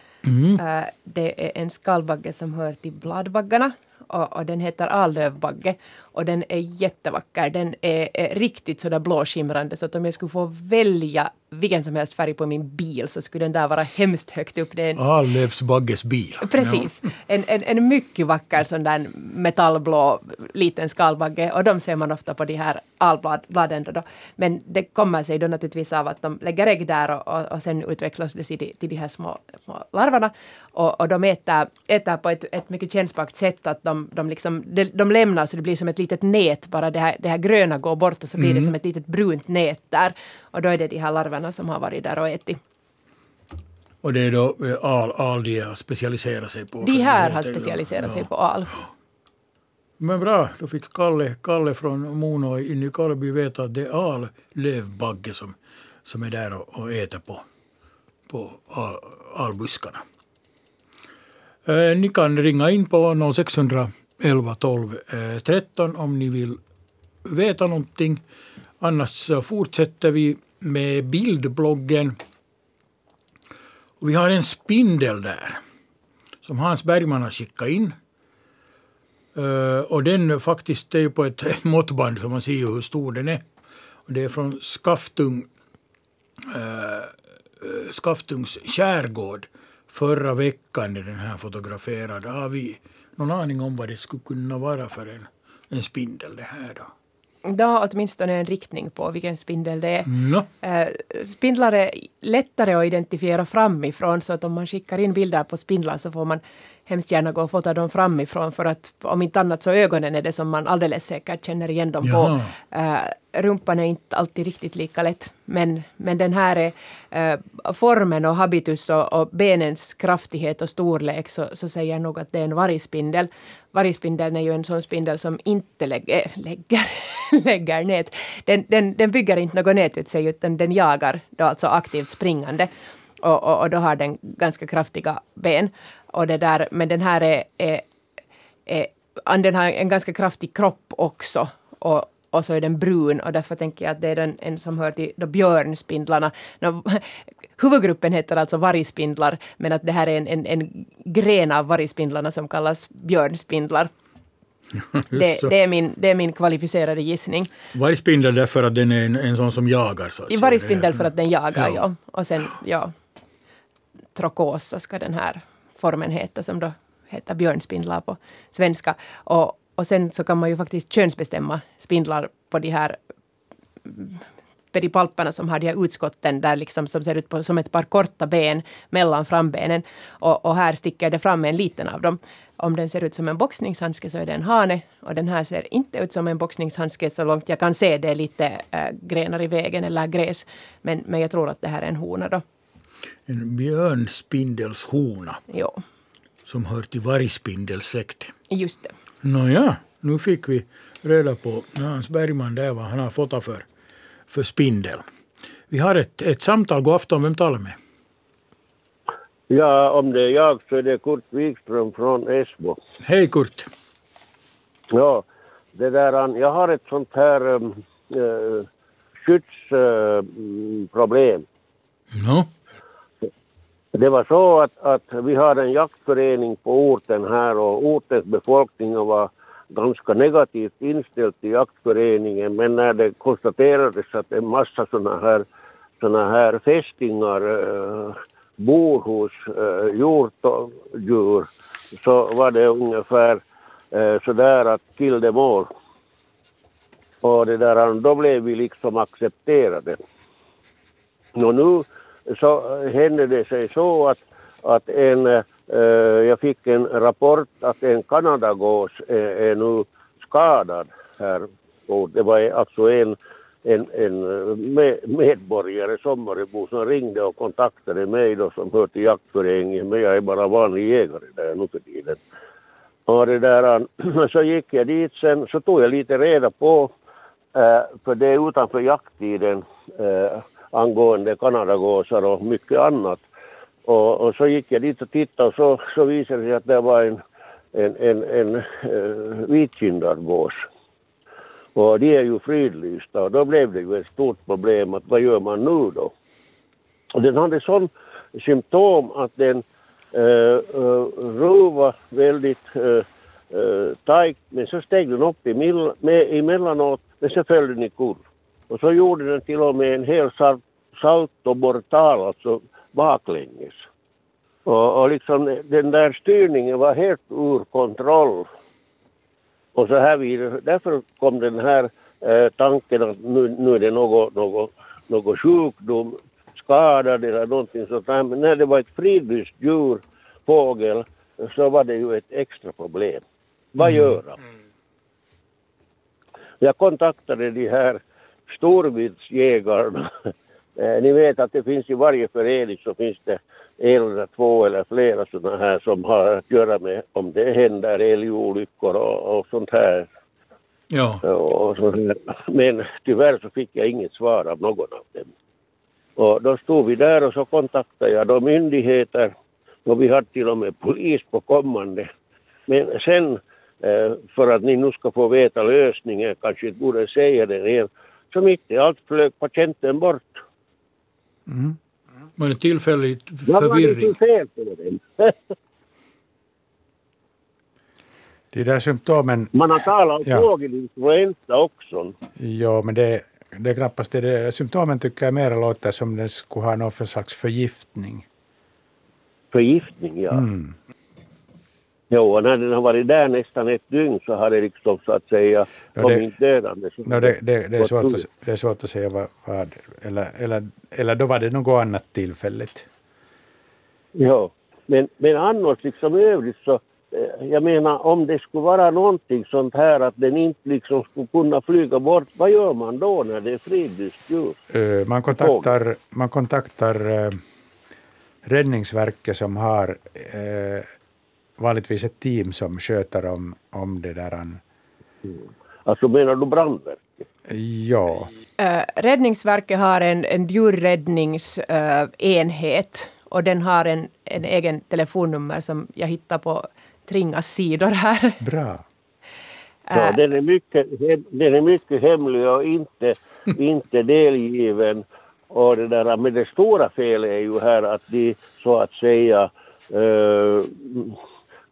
Eh, det är en skalbagge som hör till bladbaggarna och, och den heter allövbagge och den är jättevacker. Den är, är riktigt sådär blåskimrande så att om jag skulle få välja vilken som helst färg på min bil så skulle den där vara hemskt högt upp. Det är en Allövsbagges bil. Precis. En, en, en mycket vacker sån där metallblå liten skalbagge och de ser man ofta på de här albladen. Då. Men det kommer sig då naturligtvis av att de lägger ägg där och, och, och sen utvecklas det till, de- till de här små, små larverna. Och, och de äter, äter på ett, ett mycket kännbart sätt att de, de, liksom, de, de lämnar så det blir som ett litet nät bara det här, det här gröna går bort och så blir det som ett litet brunt nät där. Och då är det de här larverna som har varit där och ätit. Och det är då eh, al, al de har specialiserat sig på. De här har specialiserat sig ja. på al. Men bra, då fick Kalle, Kalle från Mono i Nykarleby veta att det är allövbagge som, som är där och, och äter på, på al, albuskarna. Eh, ni kan ringa in på 11, 12 13 om ni vill veta någonting. Annars så fortsätter vi med bildbloggen. Och vi har en spindel där som Hans Bergman har skickat in. Eh, och den faktiskt är på ett, måttband så man ser hur stor den är. Och det är från Skaftung, eh, eh, Skaftungs skärgård. Förra veckan är den här fotograferad. Har vi någon aning om vad det skulle kunna vara för en, en spindel det här då? Det har åtminstone en riktning på vilken spindel det är. Nå, Eh, spindlar är lättare att identifiera framifrån så att om man skickar in bilder på spindlar så får man hemskt gärna gå och fota dem framifrån för att om inte annat så ögonen är det som man alldeles säkert känner igen dem på. Eh, rumpan är inte alltid riktigt lika lätt men, men den här är eh, formen och habitus och, och benens kraftighet och storlek så, så säger jag nog att det är en vargspindel. Vargspindeln är ju en sån spindel som inte lägger, lägger, lägger nät. Den, den, den bygger inte något nät ut sig utan den jagar då alltså aktivt springande. Och, och, och då har den ganska kraftiga ben. Och det där, men den här är, är, är den har en ganska kraftig kropp också. Och, och så är den brun och därför tänker jag att det är den, en som hör till björnspindlarna. Nå, huvudgruppen heter alltså vargspindlar men att det här är en, en, en gren av vargspindlarna som kallas björnspindlar. Det, det, är min, det är min kvalificerade gissning. Vargspindel därför att den är en, en sån som jagar. Så att vargspindel för att den jagar, Ja. ja. Och sen, ja, trokosa ska den här formen heter, som då heter björnspindlar på svenska. Och, och sen så kan man ju faktiskt könsbestämma spindlar på de här mm, pedipalperna som har de här utskotten där liksom som ser ut på, som ett par korta ben mellan frambenen. Och, och här sticker det fram en liten av dem. Om den ser ut som en boxningshandske så är det en hane och den här ser inte ut som en boxningshandske så långt jag kan se. Det är lite äh, grenar i vägen eller gräs. Men, men jag tror att det här är en hona då. En björnspindelshona Jo, som hör till vargspindelsläktet. just det. Nåja, nu fick vi reda på Hans Bergman där vad han har fått för, för spindel. Vi har ett, ett samtal. God afton, vem talar med? Ja, om det är jag så är det Kurt Wikström från Esbo. Hej Kurt. Ja, det där, jag har ett sånt här uh, skyddsproblem. No. Det var så att, att vi har en jaktförening på orten här och ortens befolkning var ganska negativt inställd till jaktföreningen men när det konstaterades att en massa såna här, såna här fästingar äh, bor hos uh, hjortdjur så var det ungefär äh, sådär att kill them all. Och det där, då blev vi liksom accepterade. Och nu så eh, hände det sig så att, att en, äh, jag fick en rapport att en kanadagås är, är nu skadad här. Och det var alltså en, en, en medborgare, sommarebo, som ringde och kontaktade mig då som hör till jaktföreningen, men jag är bara vanlig jägare där nu för tiden. Och det där, så gick jag dit sen, så tog jag lite reda på, äh, för det är utanför jakttiden, äh, angående kanadagåsar och mycket annat. Och, och, så gick jag dit och tittade och så, så visade det sig att det var en, en, en, en eh, uh, vitkindad gås. Och de är ju fridlysta och då blev det ju ett stort problem att vad gör man nu då? Och den hade sån symptom att den eh, eh, uh, uh, ruva väldigt uh, uh, tajt men så steg den upp emell, med, emellanåt men så föll den i kurv. Och så gjorde den till och med en hel sal- salto mortal, alltså baklänges. Och, och liksom den där styrningen var helt ur kontroll. Och så här vidare. Därför kom den här eh, tanken att nu, nu är det något, något, något sjukdom, skadad eller någonting sånt där. Men när det var ett fridlyst djur, fågel, så var det ju ett extra problem. Vad göra? Jag kontaktade de här storviltsjägarna. Eh, Ni vet att det finns i varje förening så finns det en eller två eller flera sådana här som har att göra med om det händer älgolyckor och, och sånt här. Ja. Och sånt här. Men tyvärr så fick jag inget svar av någon av dem. Och då stod vi där och så kontaktade jag då myndigheter och vi hade till och med polis på kommande. Men sen, eh, för att ni nu ska få veta lösningen, kanske inte borde säga det igen, så mitt i allt flög patienten bort. Mm. Var det tillfällig var det förvirring? för fel på den? De där symptomen, Man har talat om Ja. fågelinfluensa också. ja men det, det är knappast det. det. Symptomen tycker jag mer låter som den skulle ha någon för slags förgiftning. Förgiftning, ja. Mm. Jo, och när den har varit där nästan ett dygn så har det liksom så att säga det- inte dödande så No, det, det, det, är svårt att, det är svårt att säga vad, vad eller, eller, eller då var det något annat tillfälligt. Ja, men, men annars liksom i övrigt så, eh, jag menar om det skulle vara någonting sånt här att den inte liksom skulle kunna flyga bort, vad gör man då när det är fridlyst djur? Eh, Man kontaktar, man kontaktar eh, Räddningsverket som har eh, vanligtvis ett team som sköter om, om det där. Alltså menar du brandverk? Ja, Eh, Räddningsverket har en, en djurräddningsenhet och den har en, en egen telefonnummer som jag hittar på Tringas sidor här. bra. Ja, den är mycket, den är mycket hemlig och inte, inte delgiven. Och det där, men det stora felet är ju här att de så att säga eh,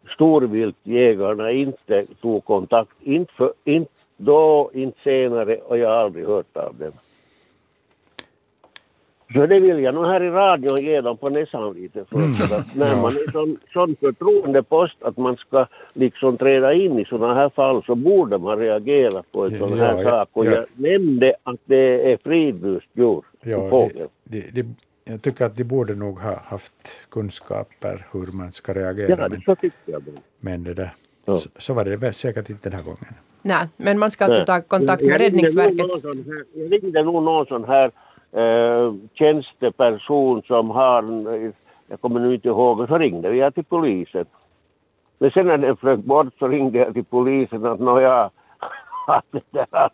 storviltjägarna inte tog kontakt. Inte, för, inte då, inte senare och jag har aldrig hört av dem. Så det vill jag nog här i radion ge dem på näsan lite. För mm. att när man är sån, sån förtroendepost att man ska liksom träda in i sådana här fall så borde man reagera på en sån här ja, sak. Och ja. jag nämnde att det är fridlyst djur. Ja, fågel. Det, det, jag tycker att de borde nog ha haft kunskaper hur man ska reagera. Ja, det så jag. Men det där, ja. så, så var det säkert inte den här gången. Nej, men man ska alltså ta kontakt med Räddningsverket. Jag ringde nog någon sån här eh, tjänsteperson som har, jag kommer nu inte ihåg, så ringde jag till polisen. Men sen när den flög bort så ringde jag till polisen att nåja, att det där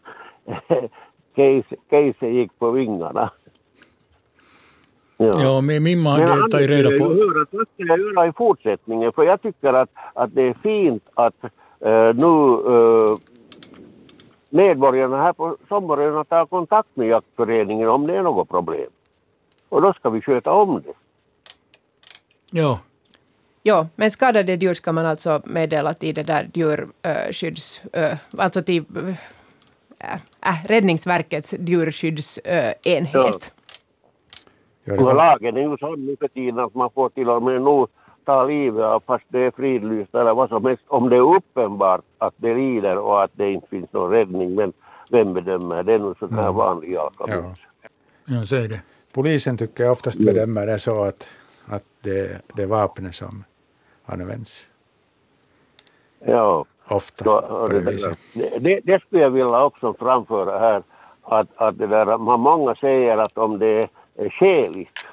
case, case gick på vingarna. Ja, ja men min man hade tagit reda på... Höra, vad ska jag göra i fortsättningen? För jag tycker att, att det är fint att uh, nu uh, medborgarna här på sommaren tar kontakt med jaktföreningen om det är något problem. Och då ska vi sköta om det. Ja. Ja, men skadade djur ska man alltså meddela till det där djurskydds... Äh, alltså till äh, äh, Räddningsverkets djurskyddsenhet. Ja. Ja, lagen är ju sån nu för tiden att man får till och med nog ta livet av fast det är fridlyst eller vad som helst om det är uppenbart att det lider och att det inte finns någon räddning. Men vem bedömer det? är nog sån här mm. vanlig ja. ja, så är det. Polisen tycker jag oftast bedömer det så att, att det, det är vapnet som används. Ja. Ofta så, på det, viset. Det, det, det skulle jag vilja också framföra här. Att, att det där, många säger att om det är skäligt.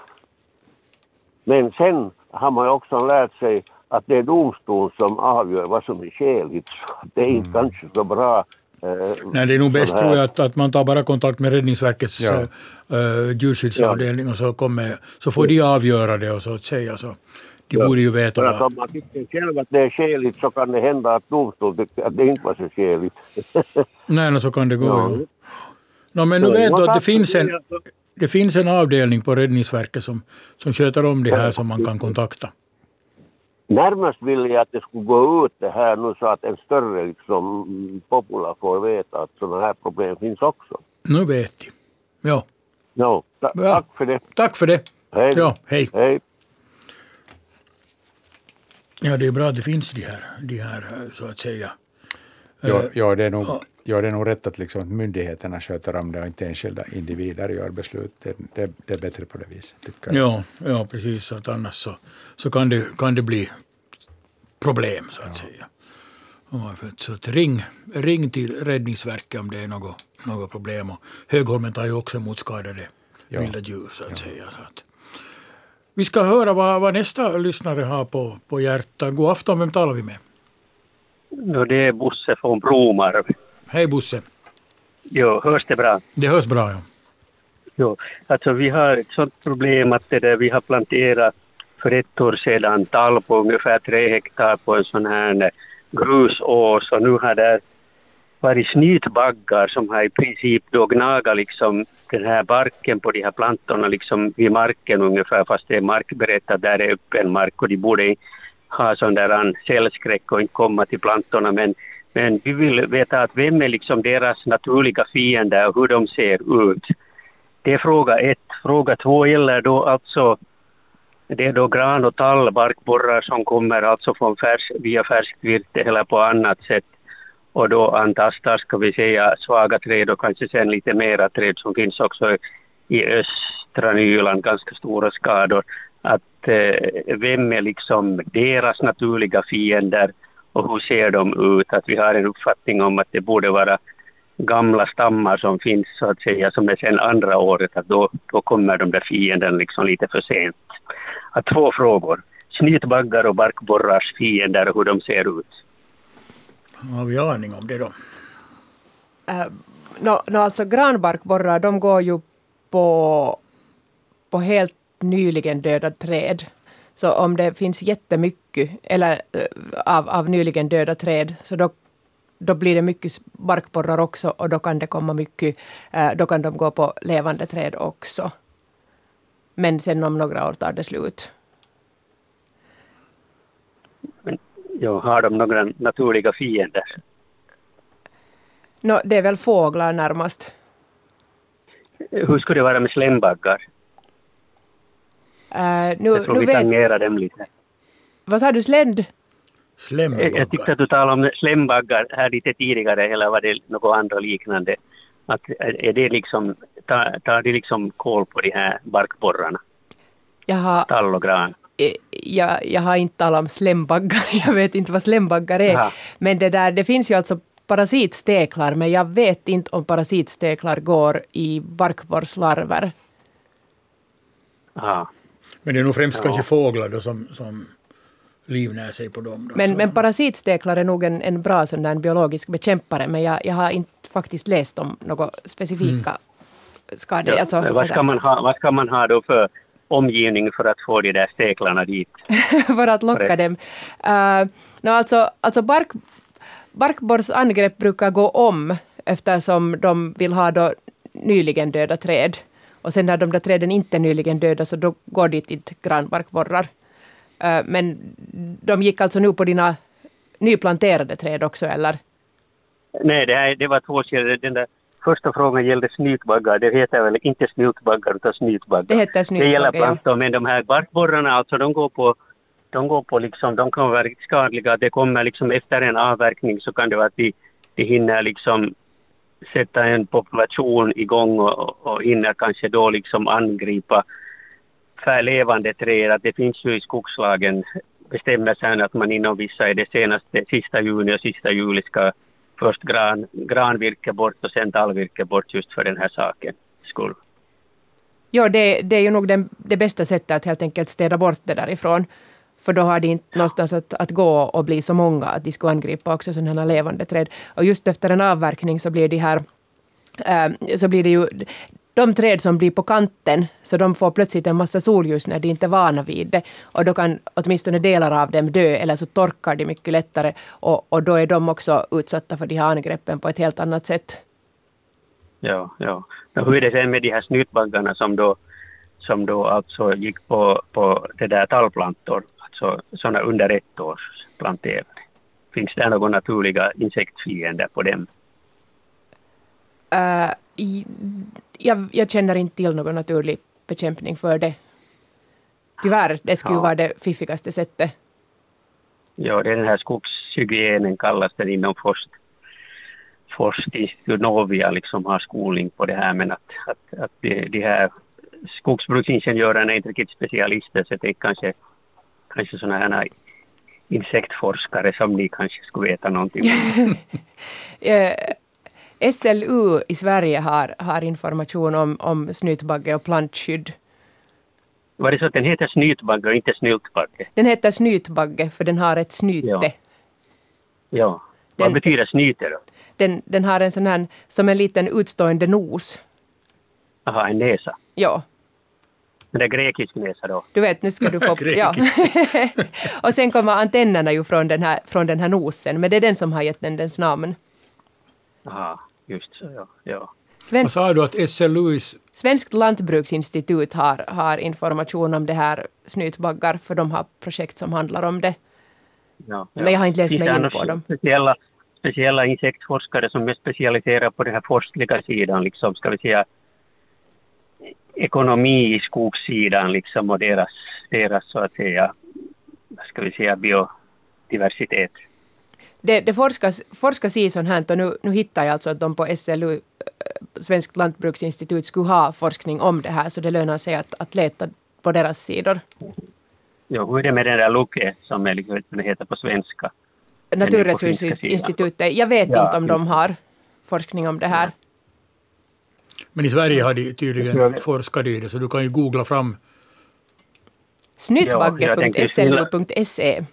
Men sen har man också lärt sig att det är domstol som avgör vad som är skäligt. Det är inte mm. kanske så bra Eh, Nej, det är nog bäst tror jag att, att man tar bara kontakt med Räddningsverkets ja. uh, djurskyddsavdelning och så, kommer, så får de avgöra det och så att säga. Så. De ja. borde ju veta vad... Om man tycker själv att det är skäligt så kan det hända att domstol tycker att det inte var så skäligt. Nej, no, så kan det gå. Ja. No, men nu vet du att det finns en, det finns en avdelning på Räddningsverket som, som sköter om det här som man kan kontakta. Närmast vill jag att det skulle gå ut det här nu så att en större liksom, popula får veta att sådana här problem finns också. Nu vet de. Ja. No, ta ja. Tack för det. Tack för det. Hej. Ja, hej. hej. Ja, det är bra att det finns de här, de här så att säga. Ja, ja, det är nog, ja, det är nog rätt att, liksom, att myndigheterna sköter om det och inte enskilda individer gör beslut. Det, det, det är bättre på det viset. Tycker jag. Ja, ja precis. Att annars så, så kan, det, kan det bli problem så att ja. säga. Så att ring, ring till Räddningsverket om det är något, något problem. Och Högholmen tar ju också emot skadade ja. vilda djur. Så att ja. säga. Så att. Vi ska höra vad, vad nästa lyssnare har på, på hjärtat. God afton, vem talar vi med? No, det är Bosse från Bromarv. Hej Bosse. Jo, hörs det bra? Det hörs bra, ja. Jo, alltså vi har ett sådant problem att det där vi har planterat för ett år sedan tall på ungefär tre hektar på en sån här grusås och nu har det varit snytbaggar som har i princip då gnagat liksom den här barken på de här plantorna liksom vid marken ungefär fast det är markberättat där är öppen mark och de borde ha sån där cellskräck och inte komma till plantorna. Men, men vi vill veta att vem är liksom deras naturliga fiender och hur de ser ut. Det är fråga ett. Fråga två gäller då alltså det är då gran och tall, barkborrar som kommer alltså från färs, via färskt virke eller på annat sätt och då antastar, ska vi säga, svaga träd och kanske sen lite mera träd som finns också i östra Nyland, ganska stora skador att eh, vem är liksom deras naturliga fiender och hur ser de ut? Att vi har en uppfattning om att det borde vara gamla stammar som finns så att säga som är sen andra året att då, då kommer de där fienden liksom lite för sent. Att två frågor. Snytbaggar och barkborrars fiender och hur de ser ut. Har vi aning om det då? Uh, no, no, alltså granbarkborrar de går ju på, på helt nyligen döda träd. Så om det finns jättemycket eller, äh, av, av nyligen döda träd, så då, då blir det mycket barkborrar också och då kan det komma mycket, äh, då kan de gå på levande träd också. Men sen om några år tar det slut. Men Ja, har de några naturliga fiender? No, det är väl fåglar närmast. Hur skulle det vara med slämbaggar? Uh, nu, jag tror nu vi vet, tangerar dem lite. vad sa du, sländ? Slembaggar. Jag tyckte att du talade om slämbaggar här lite tidigare, eller var det något andra liknande? Att är det liksom, tar, tar det liksom koll på de här barkborrarna? Jag har, Tall och gran? eh, jag, jag har inte talat om slembaggar, jag vet inte vad slembaggar är. Jaha. Men det, där, det finns ju alltså parasitsteklar, men jag vet inte om parasitsteklar går i barkborrslarver. Aha. Men det är nog främst Ja. kanske fåglar då som, som livnär sig på dem. Då. Men, Så- men parasitsteklar är nog en, en bra sån där biologisk bekämpare, men jag, jag har inte faktiskt läst om några specifika skador. Ja. Alltså, vad, ska man ha, vad ska man ha då för omgivning för att få de där steklarna dit? för att locka dem. Uh, no, alltså, alltså bark, barkborrsangrepp brukar gå om eftersom de vill ha då nyligen döda träd. Och sen när de där träden inte är nyligen döda så då går dit inte granbarkborrar. Eh, men de gick alltså nu på dina nyplanterade träd också, eller? Nej, det, här, det var två sidor. Den där första frågan gällde snytbaggar. Det heter väl inte snutbaggar utan snytbaggar. Det heter Det snytbaggar, gäller ja. plantor, men de här barkborrarna alltså, de går på, de går på liksom, de kan vara riktigt skadliga. Det kommer liksom efter en avverkning så kan det vara att de, de hinner liksom sätta en population igång och, och, hinner kanske då liksom angripa förlevande träd. Att det finns ju i skogslagen bestämmelser att man inom vissa är det senaste, sista juni och sista juli ska först gran, granvirke bort och sen tallvirke bort just för den här saken skull. Ja, det, det är ju nog den, det bästa sättet att helt enkelt städa bort det därifrån. För då har de inte någonstans att, att gå och bli så många att de skulle angripa också sådana här levande träd. Och just efter en avverkning så blir de här eh, så blir det ju de träd som blir på kanten, så de får plötsligt en massa solljus när de inte är vana vid det. Och då kan åtminstone delar av dem dö, eller så torkar de mycket lättare. Och, och då är de också utsatta för de här angreppen på ett helt annat sätt. Ja, ja. Och hur är det sen med de här snytbaggarna som då, som då alltså gick på, på det där tallplantor, alltså sådana under ett års planterade? Finns det några naturliga insektfiender på dem? I- jag, jag känner inte till någon naturlig bekämpning för det. Tyvärr, det skulle ju Ja. vara det fiffigaste sättet. Ja, den här skogshygienen kallas den inom Forst, Forstinstitut Novia liksom har skolning på det här men att, att, att de, de här skogsbruksingenjörerna är inte riktigt specialister så det är kanske, kanske sådana här insektforskare som ni kanske skulle veta någonting om. Eh, SLU i Sverige har, har information om, om snytbagge och plantskydd. Var det så att den heter snytbagge och inte snyltbagge? Den heter snytbagge för den har ett snyte. Ja. Ja. Vad Den- betyder snyte då? Den, den har en sån här, som en liten utstående nos. Aha, en näsa. Ja, Men det är grekisk näsa då? du vet, nu ska du få... ja. och sen kommer antennerna ju från den, här, från den här nosen, men det är den som har gett den dens namn. Aha, just så ja. ja. Vad Svensk, sa du att SLU is- Svenskt lantbruksinstitut har, har information om det här snytbaggar, för de har projekt som handlar om det. Ja, Men jag har inte läst mig in på dem. Speciella, speciella insektforskare som är specialiserade på den här forskliga sidan, liksom, ska vi säga ekonomi i skogssidan liksom, och deras, deras så att säga, ska vi säga, biodiversitet. Det, det forskas, forskas i sånt här och nu, nu hittar jag alltså att de på SLU, eh, Svenskt lantbruksinstitut, skulle ha forskning om det här, så det lönar sig att, att leta på deras sidor. Ja, hur är det med den där LUKE som är, liksom, det heter på svenska? Naturresursinstitutet, jag vet Ja, inte om de har forskning om det här. Men i Sverige har de tydligen forskat i det, så du kan ju googla fram. Snytbagge.slu.se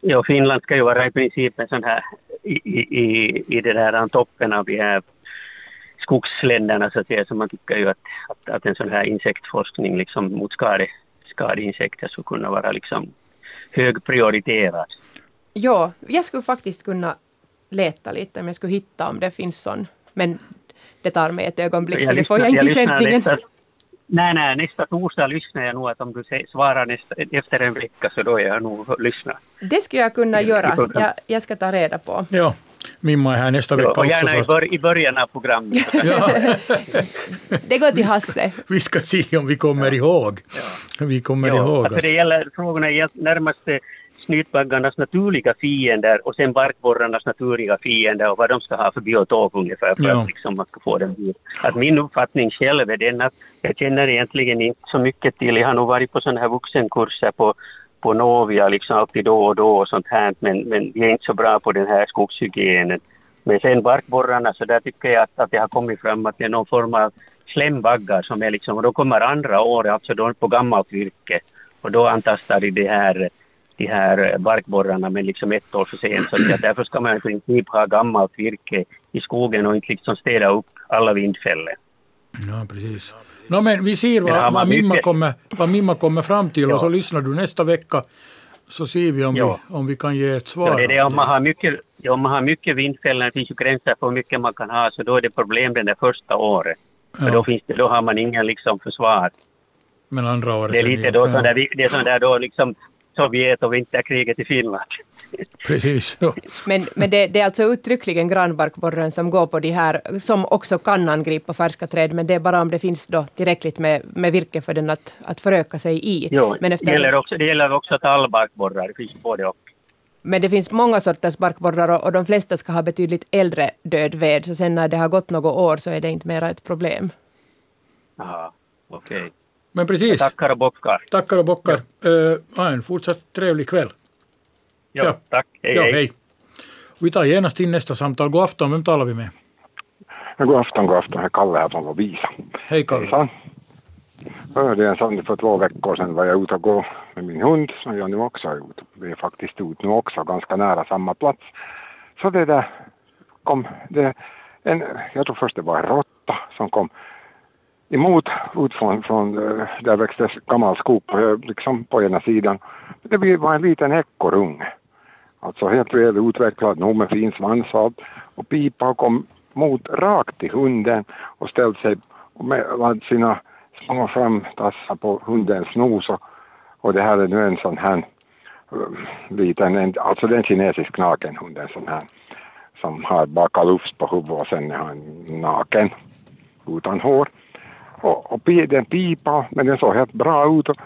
Ja, Finland ska ju vara i princip en sån här i, i, i, i det där toppen av de här skogsländerna så att säga, så man tycker ju att, att, att en sån här insektforskning liksom mot skade, skadeinsekter skulle kunna vara liksom högprioriterad. Ja, jag skulle faktiskt kunna leta lite om jag skulle hitta om det finns sån. Men det tar mig ett ögonblick, så det får jag inte i sändningen. Nej, nej, nästa torsdag lyssnar jag nog att om du svarar nästa, efter en vecka så då är jag nog lyssna. Det skulle jag kunna göra. Jag, jag ska ta reda på. Ja, Mimma är här nästa vecka ja, och också. gärna i, bör, i början av programmet. ja. det går till Hasse. Vi ska se om vi kommer ihåg. Ja. Vi kommer ja, ihåg. Alltså det gäller, frågorna är närmast snytbaggarnas naturliga fiender och sen barkborrarnas naturliga fiender och vad de ska ha för biotop ungefär för ja. att liksom man ska få den Att min uppfattning själv är den att jag känner egentligen inte så mycket till, jag har nog varit på sådana här vuxenkurser på på Novia liksom alltid då och då och sånt här men, men vi är inte så bra på den här skogshygienen. Men sen barkborrarna så där tycker jag att, att det har kommit fram att det är någon form av slämbaggar som är liksom, och då kommer andra året, alltså då på gammalt virke och då antastar de det här de här barkborrarna med liksom ett år för sent. Så att därför ska man i princip ha gammalt virke i skogen och inte liksom städa upp alla vindfällen. Ja, precis. No, men vi ser vad, vad, Mimma, kommer, vad Mimma kommer fram till ja. och så lyssnar du nästa vecka så ser vi om, ja. vi, om vi kan ge ett svar. Ja, det är det. Om, man har mycket, ja, om man har mycket vindfällen, det finns ju gränser för hur mycket man kan ha, så då är det problem det första året. Ja. För då, finns det, då har man ingen liksom försvar. Men andra året... Det är lite då, ja. sån där, det är sån där då liksom Sovjet och vinterkriget i Finland. Precis. Ja. Men, men det, det, är alltså uttryckligen granbarkborren som går på de här, som också kan angripa färska träd, men det är bara om det finns då tillräckligt med, med virke för den att, att föröka sig i. Jo, men efter, det, gäller också, det gäller också tallbarkborrar, det finns både och. Men det finns många sorters barkborrar och, och de flesta ska ha betydligt äldre död ved, så sen när det har gått något år så är det inte mera ett problem. Aha, okej. Okay. Men precis. Jag tackar och bockar. Tackar och bockar. Ja. Uh, ha en fortsatt trevlig kväll. Ja, ja. tack. Hej, ja, hej. hej. Vi tar genast in nästa samtal. God afton, vem talar vi med? God afton, god afton. Här Kalle här från Lovisa. Hej Kalle. Hejsan. Hörde en sån för två veckor sedan var jag ute och gå med min hund som jag nu också är ute. Vi är faktiskt ute nu också, ganska nära samma plats. Så det där kom, det, en, jag tror först det var en råtta som kom emot ut från, från eh, där växte gammal skog på, eh, liksom på ena sidan. Det var en liten ekorrunge. Alltså helt väl utvecklad, nog med fin svans och pipa och kom mot rakt till hunden och ställde sig med sina små framtassar på hundens nos och, och det här är nu en sån här eh, liten, en, alltså det är en kinesisk nakenhund, en sån här som har bakalufs på huvudet och sen är han naken utan hår och, och den pipa, men den såg helt bra ut. Och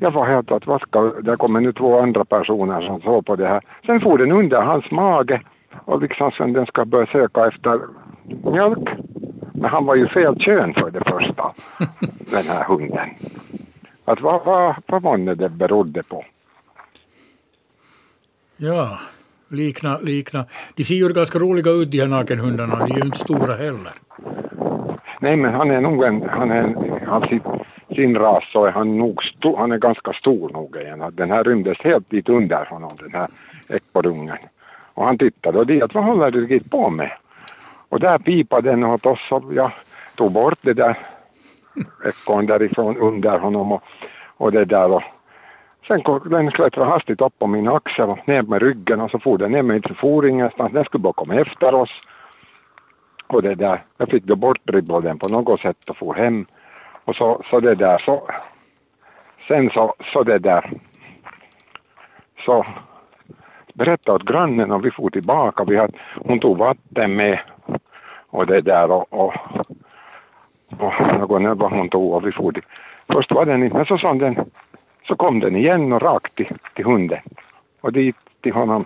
jag var helt att vad ska, där kommer nu två andra personer som såg på det här. Sen får den under hans mage och liksom sen den ska börja söka efter mjölk. Men han var ju fel kön för det första, den här hunden. Att vad, vad, vad var det det berodde på? Ja, likna, likna. De ser ju ganska roliga ut de här nakenhundarna, de är ju inte stora heller. Nej, men han är nog en, han är av sin, sin ras så är han nog stor, han är ganska stor nog igen. Den här rymdes helt dit under honom, den här ekorrungen. Och han tittade och dit, vad håller du dit på med? Och där pipade den åt oss och jag tog bort det där ekorren därifrån under honom och, och det där och sen den klättrade hastigt upp på min axel och ner med ryggen och så for den ner med inte for ingenstans, den skulle bara komma efter oss och det där, jag fick då bort dribbla på något sätt och for hem. Och så, så det där, så sen så, så det där, så berättade åt grannen och vi for tillbaka. Vi hade, hon tog vatten med och det där och, och, och någon vad hon tog och vi for till. Först var den inte, men så sa den, så kom den igen och rakt till, till hunden och dit till honom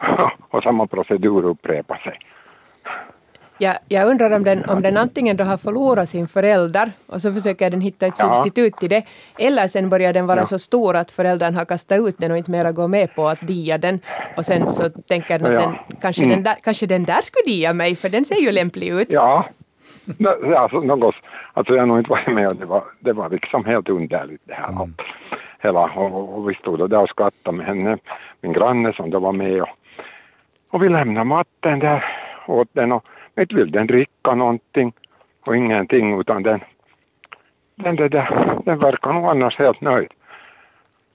och samma procedur upprepade sig. Jag, jag undrar om den, om den antingen då har förlorat sin förälder och så försöker den hitta ett ja. substitut till det, eller sen börjar den vara ja. så stor att föräldern har kastat ut den och inte mera går med på att dia den. Och sen så tänker den att den, kanske, mm. den där, kanske den där skulle dia mig, för den ser ju lämplig ut. Ja, alltså, något, alltså jag har nog inte varit med och det var, det var liksom helt underligt det här. Mm. Hela, och, och vi stod där och skrattade med henne, min granne som då var med och, och vi lämnade matten där åt den och inte vill den dricka någonting och ingenting utan den, den, där, den verkar nog annars helt nöjd.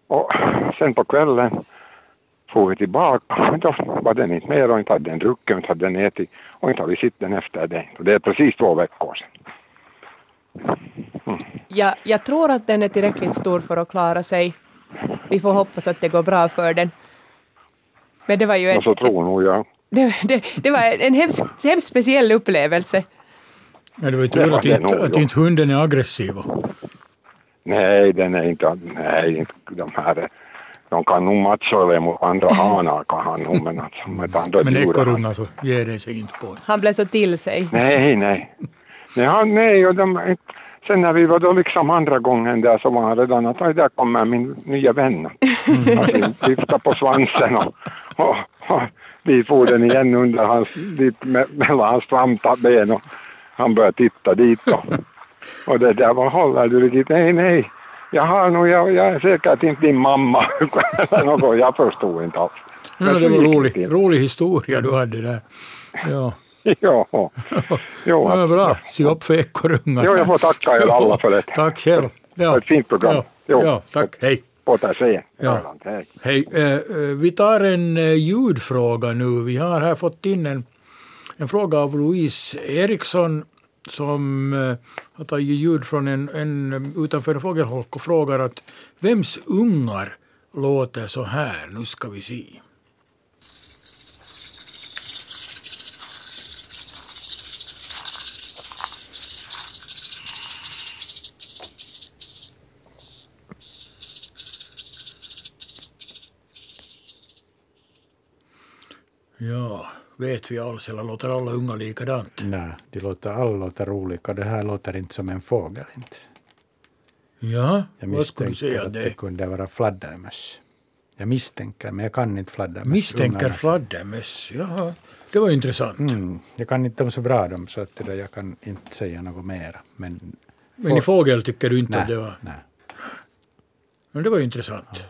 Och sen på kvällen får vi tillbaka, då var den inte mer och inte hade den druckit, inte hade den ätit och inte har vi sett den efter det. Och det är precis två veckor sedan. Mm. Ja, jag tror att den är tillräckligt stor för att klara sig. Vi får hoppas att det går bra för den. Men det var ju en, Och så tror nog jag. Det, det, det var en hemskt, hemskt speciell upplevelse. Ja, det var ju tur att, inte, nog, att inte hunden är aggressiv. Nej, den är inte, nej, de här, de kan nog matcha mot andra hanar kan han nog, men alltså med andra Men ekorrungar så ger det sig inte på. Han blev så till sig. Nej, nej. Nej, han, nej och de, sen när vi var då liksom andra gången där så var han redan att "Oj, där kommer min nya vän. Alltså, vifta på svansen och, och, och vi får den igen under hans, dit, me, mellan hans framben och han började titta dit och, och det där, vad håller du riktigt? Nej, nej. Jag har nog, jag, jag är säkert inte din mamma. Något, jag förstod inte alls. Ja, det var rolig, rolig historia du hade där. Ja, Ja, jo, ja bra. Se upp för ekorrungar. Jo, jag får tacka er alla för det. Tack själv. Ja. Ett fint program. Ja, ja tack. Hej. På. Ja. Hej. Eh, eh, vi tar en eh, ljudfråga nu. Vi har här fått in en, en fråga av Louise Eriksson som har tagit ljud från en, en utanför Fågelholk och frågar att vems ungar låter så här? Nu ska vi se. Ja, vet vi alls eller låter alla unga likadant? Nej, de låter, alla låter olika. Det här låter inte som en fågel. Inte. Ja, Jag vad skulle du säga att det det? kunde vara fladdermöss. Jag misstänker, men jag kan inte fladdermöss. Misstänker fladdermöss. Jaha, det var intressant. Mm, jag kan inte dem så bra dem, så att jag kan inte säga något mera. Men, Men i fågel tycker du inte Nej, att det var... nej. Men det var ju intressant.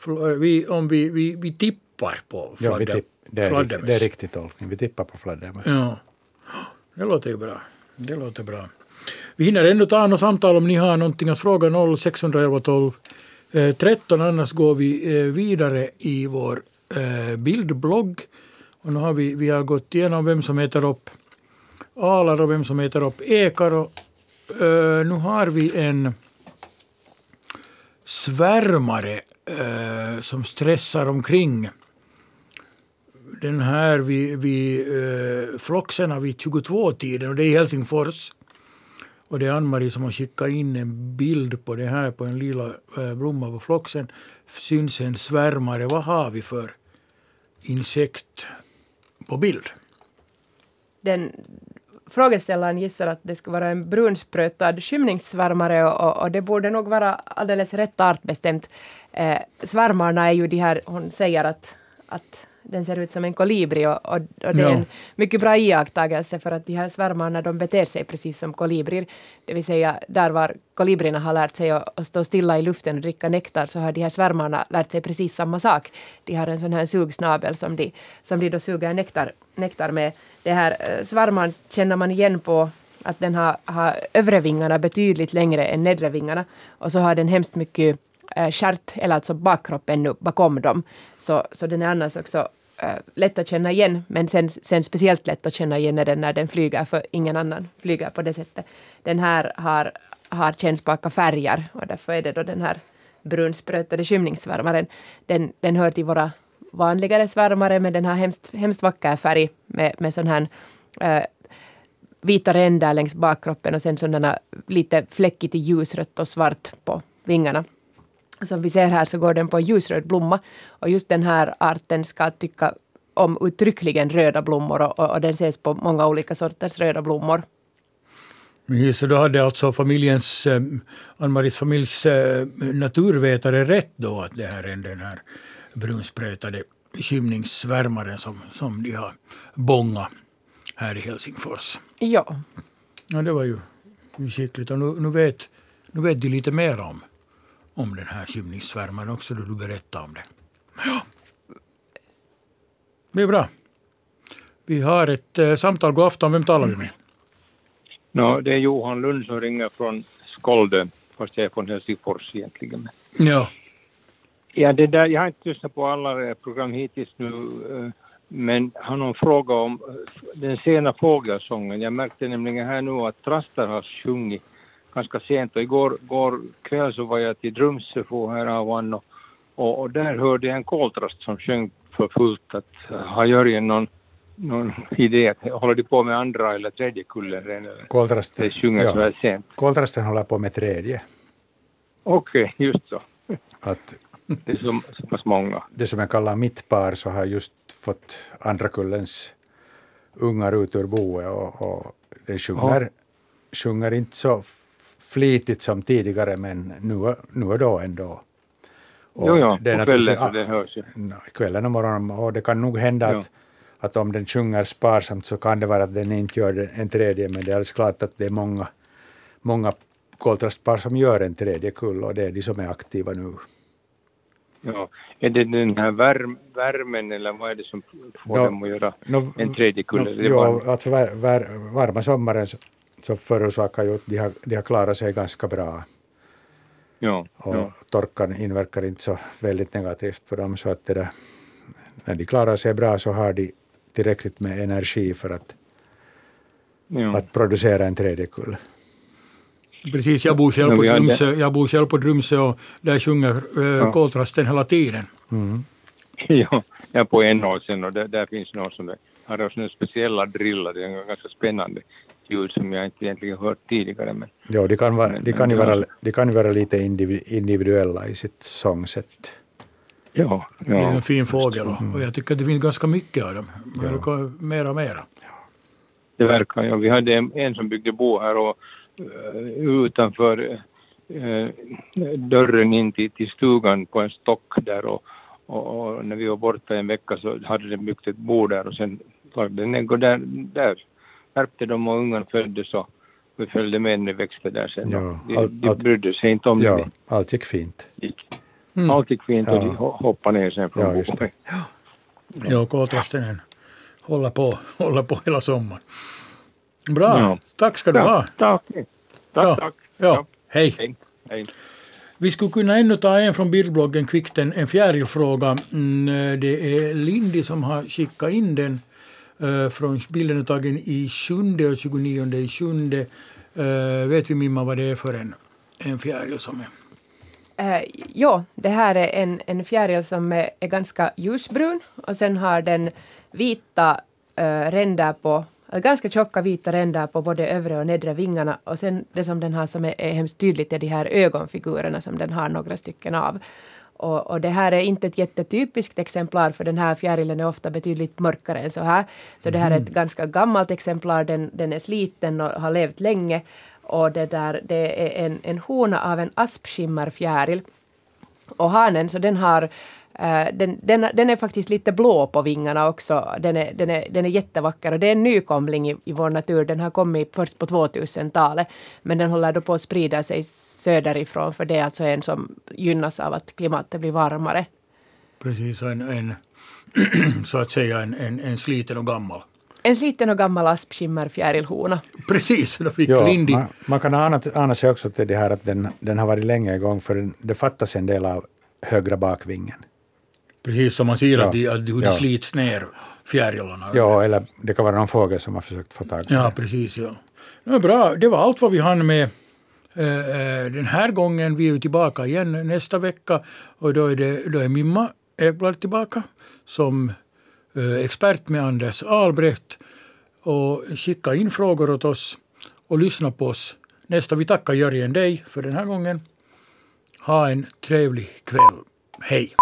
Fl- Vi, om vi, vi, vi tippar på ja, vi fladder, tipp, det, är, det är riktig tolkning. Vi tippar på fladdermöss. Ja, det låter ju bra. Det låter bra. Vi hinner ändå ta något samtal om ni har någonting att fråga 0611 12 eh, 13 annars går vi eh, vidare i vår eh, bildblogg. Och nu har vi, vi har gått igenom vem som äter upp alar och vem som äter upp ekar. Och, eh, nu har vi en svärmare eh, som stressar omkring den här vid, vid eh, Floxerna vid 22-tiden och det är i Helsingfors. Och det är Ann-Marie som har skickat in en bild på det här på en lila eh, blomma på Floxen. Syns en svärmare. Vad har vi för insekt på bild? Den frågeställaren gissar att det skulle vara en brunsprötad skymningssvärmare och, och, och det borde nog vara alldeles rätt artbestämt. Eh, svärmarna är ju de här, hon säger att, att den ser ut som en kolibri och, och, och det är en mycket bra iakttagelse för att de här svärmarna de beter sig precis som kolibrier. Det vill säga där var kolibrierna har lärt sig att, att stå stilla i luften och dricka nektar så har de här svärmarna lärt sig precis samma sak. De har en sån här sugsnabel som de, som de då suger nektar, nektar med. Det här eh, svärman känner man igen på att den har, har övre vingarna betydligt längre än nedre vingarna och så har den hemskt mycket eh, stjärt, eller alltså bakkroppen nu bakom dem. Så, så den är annars också äh, lätt att känna igen, men sen, sen speciellt lätt att känna igen är den när den flyger, för ingen annan flyger på det sättet. Den här har, har kännspaka färger och därför är det då den här brunsprötade skymningssvärmaren. Den, den hör till våra vanligare svärmare, men den har hemskt, hemskt vacker färg med, med sån här äh, vita ränder längs bakkroppen och sen sådana lite fläckigt ljusrött och svart på vingarna. Som vi ser här så går den på en ljusröd blomma och just den här arten ska tycka om uttryckligen röda blommor och, och, och den ses på många olika sorters röda blommor. Så då hade alltså familjens, eh, Ann-Maries familjs eh, naturvetare rätt då att det här är den här brunsprötade skymningssvärmaren som, som de har bångat här i Helsingfors. Ja, Ja, det var ju skickligt. Och nu, nu, vet, nu vet de lite mer om, om den här skymningssvärmaren också då du berättade om det. Ja. Det är bra. Vi har ett eh, samtal. God afton. Vem talar vi med? No, det är Johan Lund som ringer från Skålde, fast jag är från Helsingfors egentligen. Ja. Ja, det där, jag har inte lyssnat på alla eh, program hittills nu, eh, men har någon fråga om eh, den sena fågelsången. Jag märkte nämligen här nu att Trastar har sjungit ganska sent och igår går kväll så var jag till Drumsöfo här av han och, och, och där hörde jag en koltrast som sjöng för fullt att uh, har Jörgen någon, någon idé att håller de på med andra eller tredje kullen redan? Koltrasten, Det sjunger ja. så sent. Koltrasten håller på med tredje. Okej, just så. Att Det är så, så pass många. det som jag kallar mitt par så har just fått andra kullens ungar ut ur boet och, och den sjunger, sjunger inte så flitigt som tidigare men nu, nu och då ändå. Och Jo, ja, det är på kvällen så det hörs ju. Kvällen och morgonen och det kan nog hända Ja. att, att om den sjunger sparsamt så kan det vara att den inte gör en tredje men det är alldeles klart att det är många, många koltrastpar som gör en tredje kull och det är de som är aktiva nu. Ja. Är det den här värm, värmen eller vad är det som får Nå, dem att göra nå, en tredje kull? det jo, alltså var, var, varma sommaren så, förorsakar ju att de har, de har klarat sig ganska bra Ja, och ja. torkan inverkar inte så väldigt negativt på dem så att det där, när de klarar sig bra så har de tillräckligt med energi för att, Ja. att producera en tredje kull. Precis, jag bor själv på Drumsö, jag bor själv på Drumsö och där sjunger äh, Ja. koltrasten hela tiden. ja, jag är på en år sedan och där, där finns någon som har speciella drillar. Det är ganska spännande ljud som jag inte egentligen hört tidigare. Men, Jo, de kan, vara, de kan, ju ja. vara, de kan ju vara lite indivi- individuella i sitt sångsätt. ja, Det är ja. en fin fågel och, Mm. och jag tycker att det finns ganska mycket av dem. Ko- Mera och mera. Det verkar ja. Vi hade en, en som byggde bo här och eh, utanför eh, dörren in till, till stugan på en stock där och, och, och när vi var borta en vecka så hade de byggt ett bo där och sen lagde den och där, där värpte de och ungarna föddes och vi följde med när de växte där sen. Ja, de, allt- de brydde sig inte om Ja, det. allt gick fint. Mm. Allt gick fint och Ja. de ho- hoppade ner sen från Ja, just det. Ja, koltrasten den håller på, håller på hela sommaren. Bra, Ja. tack ska du Ja, ha. tack. Tack, Ja. tack. Ja, hej. Hej. Hej. Vi skulle kunna ännu ta en från bildbloggen kvickt, en, en fjärilfråga. Mm, det är Lindy som har skickat in den. Eh, från bilden är tagen i sjunde och 29 i sjunde. Uh, vet vi Mimma vad det är för en, en fjäril som är? Uh, ja, det här är en, en fjäril som är, är ganska ljusbrun och sen har den vita uh, ränder på, ganska tjocka vita ränder på både övre och nedre vingarna och sen det som den har som är, är hemskt tydligt är de här ögonfigurerna som den har några stycken av. Och, och det här är inte ett jättetypiskt exemplar för den här fjärilen är ofta betydligt mörkare än så här. Så det här är ett ganska gammalt exemplar, den, den är sliten och har levt länge. Och det, där, det är en, en hona av en aspskimmarfjäril. Och hanen, så den har den, den, den är faktiskt lite blå på vingarna också. Den är, den är, den är jättevacker och det är en nykomling i, i vår natur. Den har kommit först på 2000-talet. Men den håller då på att sprida sig söderifrån för det är alltså en som gynnas av att klimatet blir varmare. Precis, en, en så att säga en, en, en sliten och gammal. En sliten och gammal aspskimmarfjärilhona. Precis, då fick Ja, Lindy. man, man kan ana, ana sig också till det här att den, den har varit länge igång för den, det fattas en del av högra bakvingen. Precis som man ser att, de, Ja. att de, hur Ja. de slits ner, fjärilarna. Ja, eller det kan vara någon fågel som har försökt få tag på Ja, det. precis. Ja. Ja, bra, det var allt vad vi hann med eh, eh, den här gången. Vi är tillbaka igen nästa vecka och då är, det, då är Mimma Ekblad tillbaka som eh, expert med Anders Albrecht och skicka in frågor åt oss och lyssna på oss. Nästa, vi tackar Jörgen dig för den här gången. Ha en trevlig kväll. Hej!